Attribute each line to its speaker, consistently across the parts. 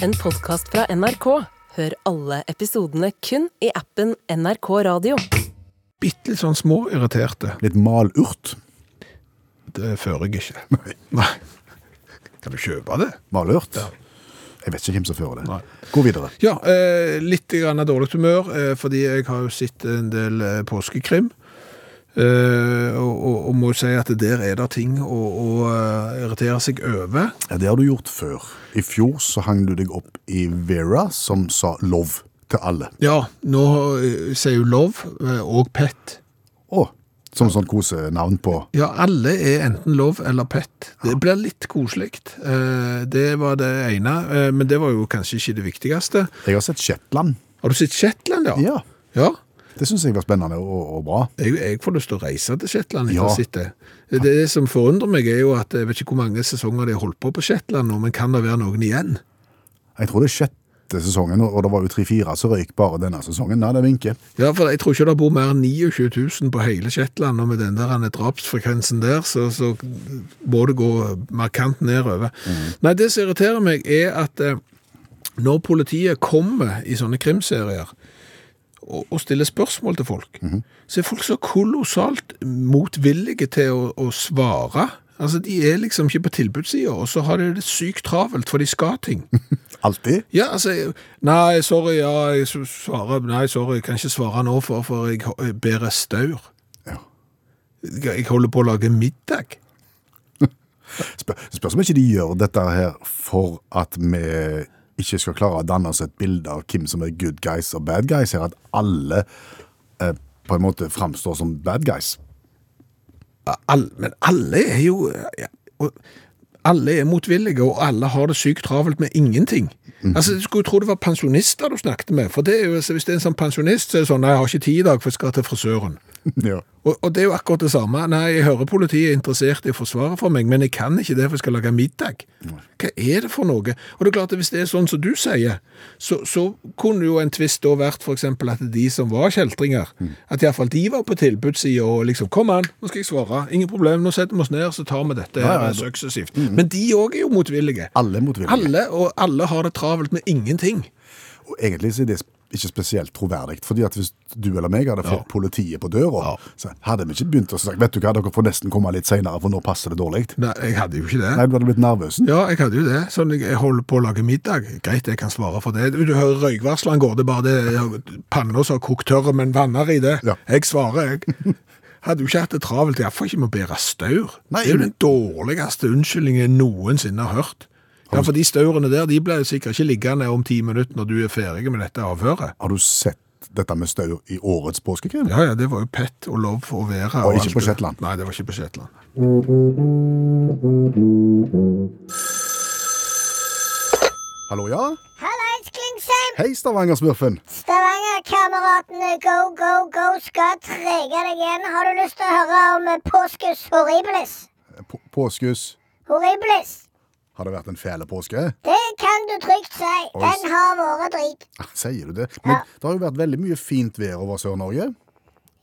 Speaker 1: En podkast fra NRK. Hør alle episodene kun i appen NRK Radio.
Speaker 2: Bitte litt sånn småirriterte.
Speaker 3: Litt malurt.
Speaker 2: Det fører jeg ikke. Nei. Kan du kjøpe det?
Speaker 3: Malurt? Jeg vet ikke hvem som fører det.
Speaker 2: Nei.
Speaker 3: Gå videre.
Speaker 2: Ja, eh, litt grann dårlig humør, eh, fordi jeg har jo sett en del eh, påskekrim. Eh, og, og, må jo si at der er det ting å, å eh, irritere seg over.
Speaker 3: Ja, det har du gjort før. I fjor så hang du deg opp i Vera, som sa love til alle.
Speaker 2: Ja, nå eh, sier hun Love og Pet.
Speaker 3: Å, som sånn kosenavn på
Speaker 2: Ja, alle er enten Love eller Pet. Det blir litt koselig. Uh, det var det ene, uh, men det var jo kanskje ikke det viktigste.
Speaker 3: Jeg har sett Shetland.
Speaker 2: Har du sett Shetland, ja?
Speaker 3: Ja,
Speaker 2: Ja,
Speaker 3: det syns jeg var spennende og, og bra.
Speaker 2: jeg, jeg får lyst til å reise til Shetland etter å ha sett det. Det som forundrer meg er jo at jeg vet ikke hvor mange sesonger de har holdt på på Shetland nå, men kan det være noen igjen?
Speaker 3: Jeg tror det er sjette sesongen, og det var jo tre-fire som røyk bare denne sesongen. Nei, det vinker.
Speaker 2: Ja, for jeg tror ikke det bor mer enn 29 000 på hele Shetland, og med den der drapsfrekvensen der, så, så må det gå markant nedover. Nei, det som irriterer meg er at eh, når politiet kommer i sånne krimserier, og, og stiller spørsmål til folk, så er folk så kolossalt motvillige til å, å svare. Altså, de er liksom ikke på tilbudssida, og så har de det sykt travelt, for de skal ting.
Speaker 3: Alltid.
Speaker 2: Ja, altså, nei, sorry, ja, jeg svarer, nei, sorry, jeg kan ikke svare nå, for, for jeg jeg bærer staur.
Speaker 3: Ja.
Speaker 2: Jeg jeg holder på å lage middag.
Speaker 3: Spør, spørs om ikke de gjør dette her for at vi ikke skal klare å danne oss et bilde av hvem som er good guys og bad guys her, at alle eh, på en måte framstår som bad guys.
Speaker 2: All, men alle er jo ja, Alle er motvillige, og alle har det sykt travelt med ingenting. Altså, Du skulle tro det var pensjonister du snakket med, for det er jo, altså, hvis det er en sånn pensjonist, så er det sånn Nei, jeg har ikke tid i dag, for jeg skal til frisøren.
Speaker 3: ja.
Speaker 2: Og, og det er jo akkurat det samme. Nei, jeg hører politiet er interessert i å forsvare for meg, men jeg kan ikke det, for jeg skal lage middag. Hva er det for noe? Og det er klart at hvis det er sånn som du sier, så, så kunne jo en tvist da vært eksempel at de som var kjeltringer, at i hvert fall de var på tilbudssida og liksom, kom an, nå skal jeg svare, ingen problem, nå setter vi oss ned, så tar vi dette
Speaker 3: Ja, ja, da-
Speaker 2: suksessivt. Men de òg er jo motvillige.
Speaker 3: Alle motvillige.
Speaker 2: Alle, og alle har det travelt med ingenting.
Speaker 3: Og egentlig så er det ikke spesielt troverdig, fordi at hvis du eller meg hadde fått
Speaker 2: Ja.
Speaker 3: politiet på døra,
Speaker 2: Ja.
Speaker 3: så hadde vi ikke begynt å si, vet du hva, dere får nesten komme litt senere, for nå passer det dårlig.
Speaker 2: Nei, jeg hadde jo ikke det.
Speaker 3: Nei, du hadde blitt nervøs.
Speaker 2: Ja, jeg hadde jo det. Sånn, jeg holder på å lage middag. Greit, jeg kan svare for det. Du, hører røykvarslene går, det er bare det panna som har kokt tørre, men vanner i det.
Speaker 3: Ja.
Speaker 2: Jeg svarer, jeg. Hadde jo ikke hatt det travelt, iallfall ikke med å bære staur. Det er jo den dårligste unnskyldningen jeg noensinne har hørt. Ja, for de staurene der, de blir sikkert ikke liggende om ti minutter når du er ferdig med dette avhøret.
Speaker 3: Har du sett dette med staur i årets påskekrim?
Speaker 2: Ja, ja, det var jo pett og Lov å være.
Speaker 3: Og ikke
Speaker 2: alt
Speaker 3: på. Shetland.
Speaker 2: Nei, det var ikke på Shetland.
Speaker 3: Hallo, ja?
Speaker 4: Hallais, Klingsheim!
Speaker 3: Hei, Stavanger-smurfen.
Speaker 4: Stavanger-kameratene Go, Go, Go skal trege deg igjen. Har du lyst til å høre om eh, påskus horribilis?
Speaker 3: P Påskus.
Speaker 4: Horribilis.
Speaker 3: Har det vært en fæl påske?
Speaker 4: Det kan du trygt si. Den har vært drit.
Speaker 3: Ah, Sier du det? Men
Speaker 4: Ja.
Speaker 3: det har jo vært veldig mye fint vær over Sør-Norge.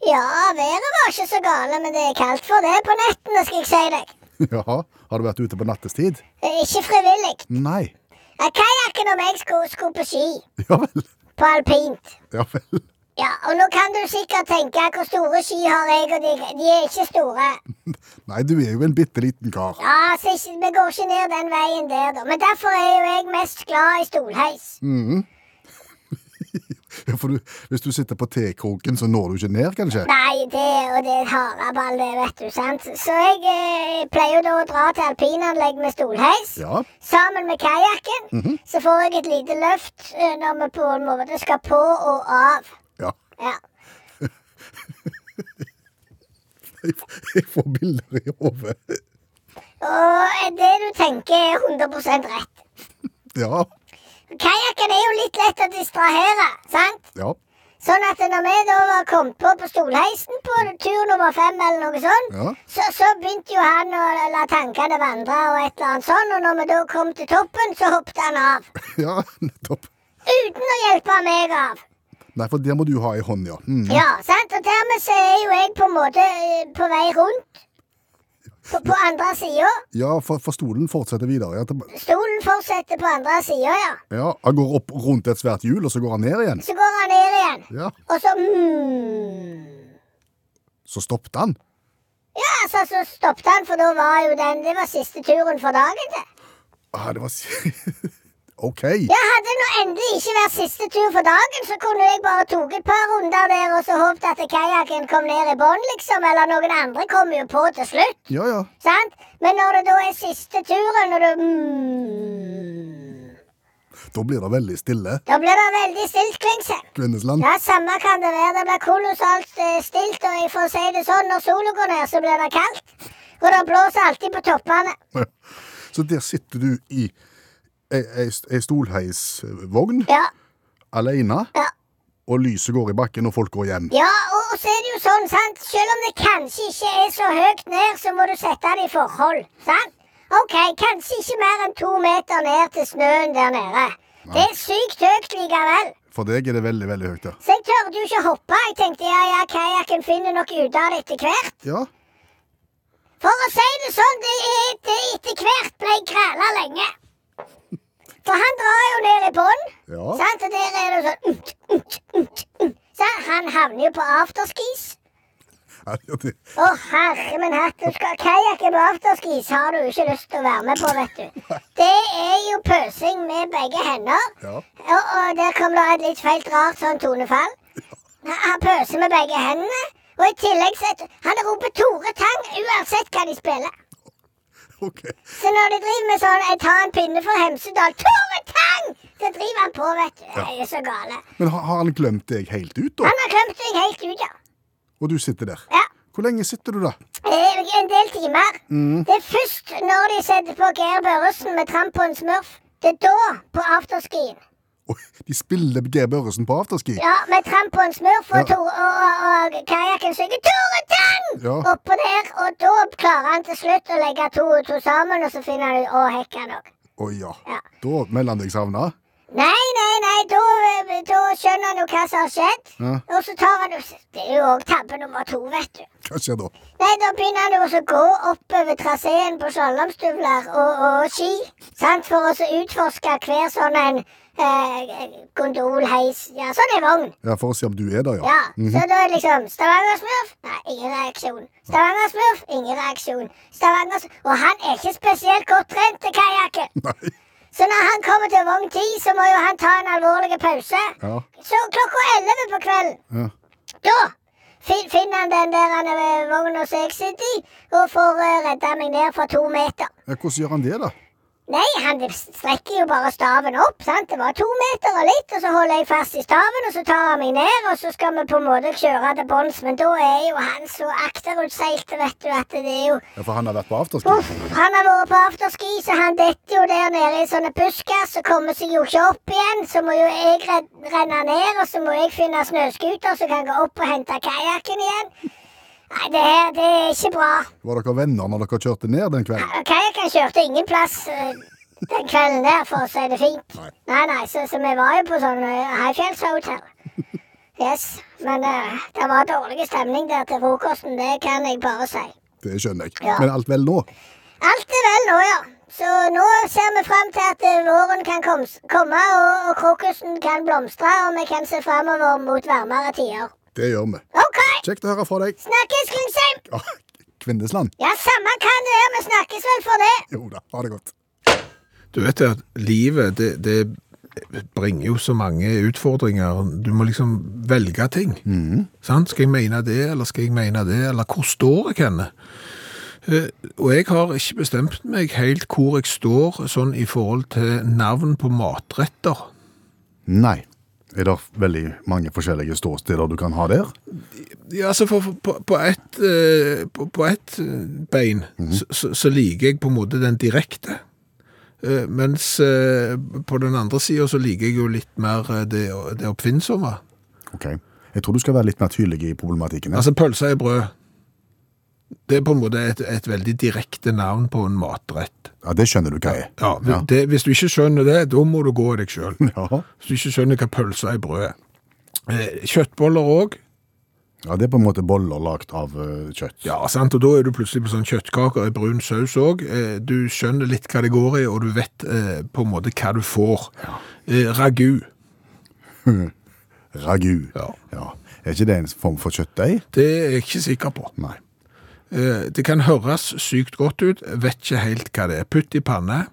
Speaker 4: Ja, været var ikke så gale, men det er kaldt for det på nettene, skal jeg si deg.
Speaker 3: Ja, har du vært ute på nattestid?
Speaker 4: Eh, Ikke frivillig.
Speaker 3: Nei.
Speaker 4: Ja, Kajakken og meg skulle, skulle på ski.
Speaker 3: Ja vel.
Speaker 4: På alpint.
Speaker 3: Ja vel.
Speaker 4: Ja, og nå kan du sikkert tenke hvor store sky har jeg, og de, de er ikke store.
Speaker 3: Nei, du er jo en bitte liten kar.
Speaker 4: Ja, så ikke, vi går ikke ned den veien der, da. Men derfor er jo jeg mest glad i stolheis.
Speaker 3: Ja, for du, hvis du sitter på T-kroken, så når du ikke ned, kanskje?
Speaker 4: Nei, det og det er haraball, det vet du, sant. Så jeg eh, pleier da å dra til alpinanlegg med stolheis.
Speaker 3: Ja.
Speaker 4: Sammen med kajakken. Så får jeg et lite løft eh, når vi på en måte skal på og av.
Speaker 3: Ja. Jeg får, bilder i hodet.
Speaker 4: Og det du tenker er 100% rett.
Speaker 3: Ja.
Speaker 4: Kajakken er jo litt lett å distrahere, sant?
Speaker 3: Ja.
Speaker 4: Sånn at når vi da var kommet på på stolheisen på tur nummer fem eller noe sånt,
Speaker 3: Ja.
Speaker 4: så, så begynte jo han å la tankene vandre og et eller annet sånn, og når vi da kom til toppen, så hoppet han av.
Speaker 3: Ja, nettopp.
Speaker 4: Uten å hjelpe meg av.
Speaker 3: Nei, for det må du ha i hånda. Mm.
Speaker 4: Ja, sant? Og dermed så er jo jeg på en måte eh, på vei rundt. På, på andre sida.
Speaker 3: Ja, for, for stolen fortsetter videre. Ja,
Speaker 4: Stolen fortsetter på andre sida, ja.
Speaker 3: ja, Han går opp rundt et svært hjul, og så går han ned igjen.
Speaker 4: Så går han ned igjen.
Speaker 3: Ja,
Speaker 4: Og så mm.
Speaker 3: Så stoppet han.
Speaker 4: Ja, altså, så stoppet han, for da var jo den Det var siste turen for dagen, det.
Speaker 3: Ah, det var OK.
Speaker 4: Ja, hadde det nå endelig ikke vært siste tur for dagen, så kunne jeg bare tatt et par runder der og så håpet at kajakken kom ned i bånn, liksom. Eller noen andre kommer jo på til slutt.
Speaker 3: Ja, ja.
Speaker 4: Sant? Men når det da er siste turen, og du mm,
Speaker 3: Da blir det veldig stille.
Speaker 4: Da blir det veldig stilt, Klingse.
Speaker 3: Kvinnesland.
Speaker 4: Ja, samme kan det være. Det blir kolossalt eh, stilt, og jeg får si det sånn, når sola går ned, så blir det kaldt. Og det blåser alltid på toppene.
Speaker 3: Så der sitter du i ei, ei, ei stolheisvogn
Speaker 4: Ja,
Speaker 3: alene,
Speaker 4: ja.
Speaker 3: og lyset går i bakken, og folk går hjem.
Speaker 4: Ja, og så er det jo sånn, sant, selv om det kanskje ikke er så høyt ned, så må du sette det i forhold, sant? Ok, kanskje ikke mer enn to meter ned til snøen der nede. Det er sykt høyt likevel.
Speaker 3: For deg er det veldig, veldig høyt, ja.
Speaker 4: Så jeg tørde jo ikke hoppe. Jeg tenkte ja, ja, kajakken finner nok ut av det etter hvert.
Speaker 3: Ja,
Speaker 4: For å si det sånn, det, det etter hvert ble jeg kræla lenge. For han drar jo ned i bånn,
Speaker 3: ja.
Speaker 4: sant, og der er det sånn umt, umt, umt. Så han havner jo på afterskis. Å, oh, herre min hatt, du skal kajakke på afterskis har du ikke lyst til å være med på, vet du. Det er jo pøsing med begge hender.
Speaker 3: ja.
Speaker 4: Og, og der kom det et litt feilt rart sånn tonefall. Han han pøser med begge hendene. Og i tillegg så Han roper Tore Tang uansett hva de spiller.
Speaker 3: OK.
Speaker 4: Så når de driver med sånn Jeg tar en pinne for Hemsedal Tore Tang! Så driver han på, vet du. Jeg er så gale.
Speaker 3: Men har, har han glemt deg helt ut, da?
Speaker 4: Han har glemt deg helt ut, ja.
Speaker 3: Og du sitter der?
Speaker 4: ja.
Speaker 3: Hvor lenge sitter du da?
Speaker 4: En del timer. Det er først når de setter på Geir Børresen med tramp på en smurf. Det er da, på afterskien.
Speaker 3: De spiller Geir Børresen på afterski?
Speaker 4: Ja, med tramp og en smurf, og,
Speaker 3: Ja.
Speaker 4: Og, og, og kajakken synger 'Tore Tang!'
Speaker 3: Ja.
Speaker 4: oppå der. Og da klarer han til slutt å legge to og to sammen, og så finner han ut 'Å, hekke òg'.
Speaker 3: Å ja.
Speaker 4: Ja.
Speaker 3: Da melder han deg savna?
Speaker 4: Nei, nei, nei, da, da skjønner han jo hva som har skjedd.
Speaker 3: Ja.
Speaker 4: Og så tar han jo Det er jo òg tabbe nummer to, vet du.
Speaker 3: Hva skjer da?
Speaker 4: Nei, Da begynner han jo å gå oppover traseen på slalåmstøvler og, og ski. Sant? For å utforske hver sånn en gondolheis Ja, sånn er vogn.
Speaker 3: Ja, For å se om du er der, ja.
Speaker 4: Ja, Så da er liksom Stavanger-smurf? Nei, ingen reaksjon. Stavanger-smurf? Ingen reaksjon. Stavanger Og han er ikke spesielt godt trent til kajakken. Så når han kommer til vogn 10, så må jo han ta en alvorlig pause.
Speaker 3: Ja.
Speaker 4: Så klokka 11 på kvelden,
Speaker 3: ja.
Speaker 4: da fin- finner han den der han er vogna som jeg sitter i, og får uh, redda meg ned fra to meter.
Speaker 3: ja hvordan gjør han det, da?
Speaker 4: Nei, han strekker jo bare staven opp, sant. Det var to meter og litt, og så holder jeg fast i staven, og så tar han meg ned, og så skal vi på en måte kjøre til bunns. Men da er jo han så akterutseilt, vet du, at det er jo
Speaker 3: Ja, For han har vært på afterski?
Speaker 4: Uff, han har vært på afterski, så han detter jo der nede i sånne buskas og kommer seg jo ikke opp igjen. Så må jo jeg renne ned, og så må jeg finne snøscooter som kan gå opp og hente kajakken igjen. Nei, det det er ikke bra.
Speaker 3: Var dere venner når dere kjørte ned den kvelden?
Speaker 4: Kajakken kjørte ingen plass eh, den kvelden der, for å si det fint.
Speaker 3: Nei.
Speaker 4: Nei, nei, så, så vi var jo på sånn høyfjellshotell. Yes, men uh, det var dårlig stemning der til frokosten, det kan jeg bare si.
Speaker 3: Det skjønner jeg.
Speaker 4: Ja.
Speaker 3: Men alt vel nå?
Speaker 4: Alt er vel nå, ja. Så nå ser vi fram til at eh, våren kan komme, og, og krokusen kan blomstre, og vi kan se framover mot varmere tider.
Speaker 3: Det gjør vi.
Speaker 4: OK!
Speaker 3: Kjekt å høre fra deg.
Speaker 4: Snakkes, Klingsheim!
Speaker 3: Ja, Kvindesland.
Speaker 4: Ja, samme kan det være, vi snakkes vel for det.
Speaker 3: Jo da, ha det godt.
Speaker 2: Du vet at livet, det, det bringer jo så mange utfordringer. Du må liksom velge ting. Sant? Skal jeg mene det, eller skal jeg mene det, eller hvor står jeg henne? Eh, Og jeg har ikke bestemt meg helt hvor jeg står sånn i forhold til navn på matretter.
Speaker 3: Nei. Er det veldig mange forskjellige ståsteder du kan ha der?
Speaker 2: Ja, altså for, for, på, på, ett, eh, på, på ett eh, bein så, så, så liker jeg på en måte den direkte. Eh, Mens på den andre sida så liker jeg jo litt mer det, det oppfinnsomme.
Speaker 3: Ok. Jeg tror du skal være litt mer tydelig i problematikken. her.
Speaker 2: Altså pølse i brød. Det er på en måte et, et veldig direkte navn på en matrett.
Speaker 3: Ja, Det skjønner du hva er.
Speaker 2: Ja,
Speaker 3: Ja.
Speaker 2: Det, Hvis du ikke skjønner det, da må du gå i deg sjøl.
Speaker 3: Ja.
Speaker 2: Hvis du ikke skjønner hva pølse i brød er. Eh, Kjøttboller òg.
Speaker 3: Ja, Det er på en måte boller lagd av eh, kjøtt.
Speaker 2: Ja, sant, og da er du plutselig på sånn kjøttkaker i brun saus òg. Eh, du skjønner litt hva det går i, og du vet eh, på en måte hva du får. Ja. ragu.
Speaker 3: Ragu.
Speaker 2: Ja.
Speaker 3: Ja. Er ikke det en form for kjøttdeig?
Speaker 2: Det er jeg ikke sikker på.
Speaker 3: Nei.
Speaker 2: Eh, det kan høres sykt godt ut, vet ikke helt hva det er. Putt i panne.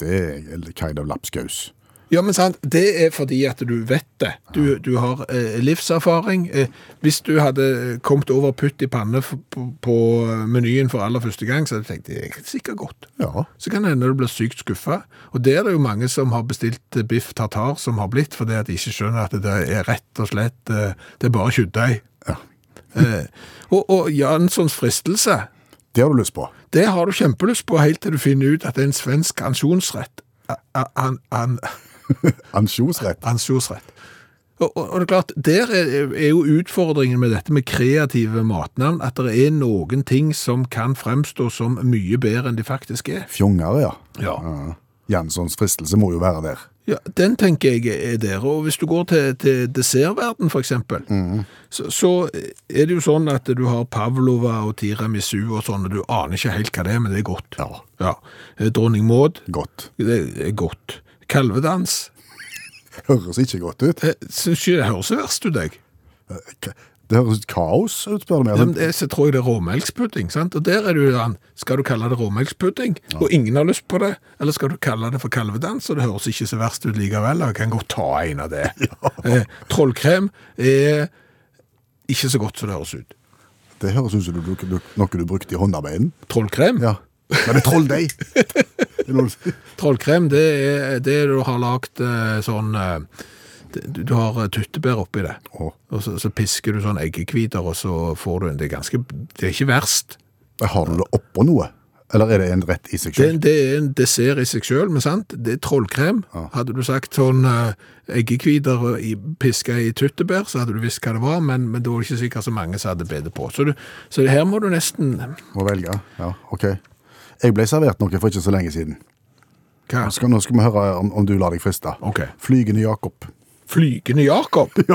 Speaker 3: Det er kind of lapskaus.
Speaker 2: Ja, men sant, det er fordi at du vet det. Du, du har eh, livserfaring. Eh, hvis du hadde kommet over putt i panne på, på menyen for aller første gang, så hadde du tenkt det er sikkert godt.
Speaker 3: Ja.
Speaker 2: Så kan det hende du blir sykt skuffa. Og det er det jo mange som har bestilt eh, biff tartar som har blitt, fordi at de ikke skjønner at det er rett og slett eh, Det er bare kjøttdeig.
Speaker 3: Ja.
Speaker 2: Eh, og, og Janssons fristelse,
Speaker 3: Det har du lyst på.
Speaker 2: det har du kjempelyst på helt til du finner ut at det er en svensk ansjonsrett. An, an,
Speaker 3: Ansjosrett.
Speaker 2: ansjonsrett. Og, og, og det er klart, der er, er jo utfordringen med dette med kreative matnavn, at det er noen ting som kan fremstå som mye bedre enn de faktisk er.
Speaker 3: Fjongere, ja.
Speaker 2: Ja.
Speaker 3: Ja. Janssons fristelse må jo være der.
Speaker 2: Ja, Den tenker jeg er der. Og hvis du går til, til dessertverden, for eksempel, så, så er det jo sånn at du har pavlova og tiramisu og sånn, og du aner ikke helt hva det er, men det er godt.
Speaker 3: Ja.
Speaker 2: Ja. Eh, Dronning Maud,
Speaker 3: Godt.
Speaker 2: det er godt. Kalvedans,
Speaker 3: Høres ikke godt ut.
Speaker 2: eh, syns ikke det høres verst ut, jeg.
Speaker 3: Det høres ut kaos ut, spør du meg.
Speaker 2: Ja, men det, så tror jeg det er råmelkspudding, sant? Og der er du jo sånn, skal du kalle det råmelkspudding, og ingen har lyst på det, eller skal du kalle det for kalvedans, og det høres ikke så verst ut likevel, jeg kan godt ta en av det. Eh, trollkrem er ikke så godt som det høres ut.
Speaker 3: Det høres ut som du du, noe du brukte i håndarbeiden.
Speaker 2: Trollkrem?
Speaker 3: Ja. Men det er trolldeig!
Speaker 2: Trollkrem, det er det du har lagt eh, sånn eh, Du har eh, tyttebær oppi det.
Speaker 3: oh.
Speaker 2: Og så, så pisker du sånn eggehviter, og så får du en Det er ganske Det er ikke verst.
Speaker 3: Har du det oppå noe? Eller er det en rett i seg
Speaker 2: Det,
Speaker 3: selv?
Speaker 2: det er en dessert i seg sjøl, men sant? Det er trollkrem. Hadde du sagt sånn uh, eggehviter piska i tyttebær, så hadde du visst hva det var, men, men det var ikke sikkert så mange som hadde bedt på. Så, du, så her må du nesten
Speaker 3: Må velge. Ja, ok. Jeg ble servert noe for ikke så lenge siden.
Speaker 2: Hva?
Speaker 3: Nå skal, nå skal vi høre om, om du lar deg friste.
Speaker 2: Okay.
Speaker 3: Flygende Jakob.
Speaker 2: Flygende Jakob?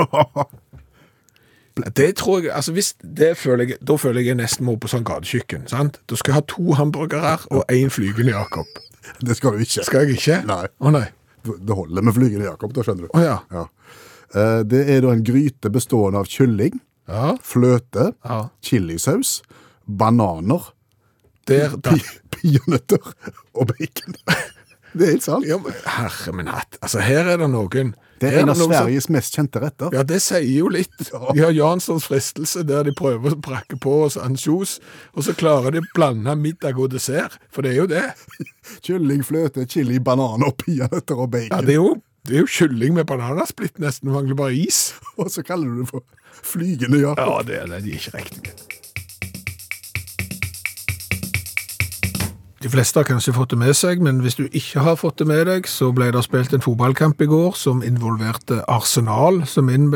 Speaker 3: Ja.
Speaker 2: Det tror jeg, altså hvis, det føler jeg, Da føler jeg nesten må på sånn gatekjøkken. sant? Da skal jeg ha to hamburgere og én flygende Jakob.
Speaker 3: Det skal du ikke.
Speaker 2: Skal jeg ikke?
Speaker 3: Nei.
Speaker 2: Å nei.
Speaker 3: Det holder med Flygende Jakob, da skjønner du.
Speaker 2: Å ja.
Speaker 3: Ja. Eh, Det er da en gryte bestående av kylling,
Speaker 2: Ja.
Speaker 3: fløte,
Speaker 2: ja.
Speaker 3: chilisaus, bananer,
Speaker 2: Der,
Speaker 3: peanøtter og bacon. Det er helt sant.
Speaker 2: Ja, men herre min hatt. Altså, her er det noen
Speaker 3: Det er en av
Speaker 2: Sveriges som-
Speaker 3: mest kjente retter.
Speaker 2: Ja, det sier jo litt. Vi har Janssons fristelse, der de prøver å prakke på oss ansjos, og så klarer de å blande middag og dessert, for det er jo det.
Speaker 3: Kylling, fløte, chili, bananer, peanøtter og bacon.
Speaker 2: Ja, det er jo, det er jo kylling med bananasplitt nesten, mangler bare is.
Speaker 3: Og så kaller du det for Flygende Jakob.
Speaker 2: Ja, det er, det er ikke riktig. De fleste har kanskje fått det med seg, men hvis du ikke har fått det med deg, så ble det spilt en fotballkamp i går som involverte Arsenal, som min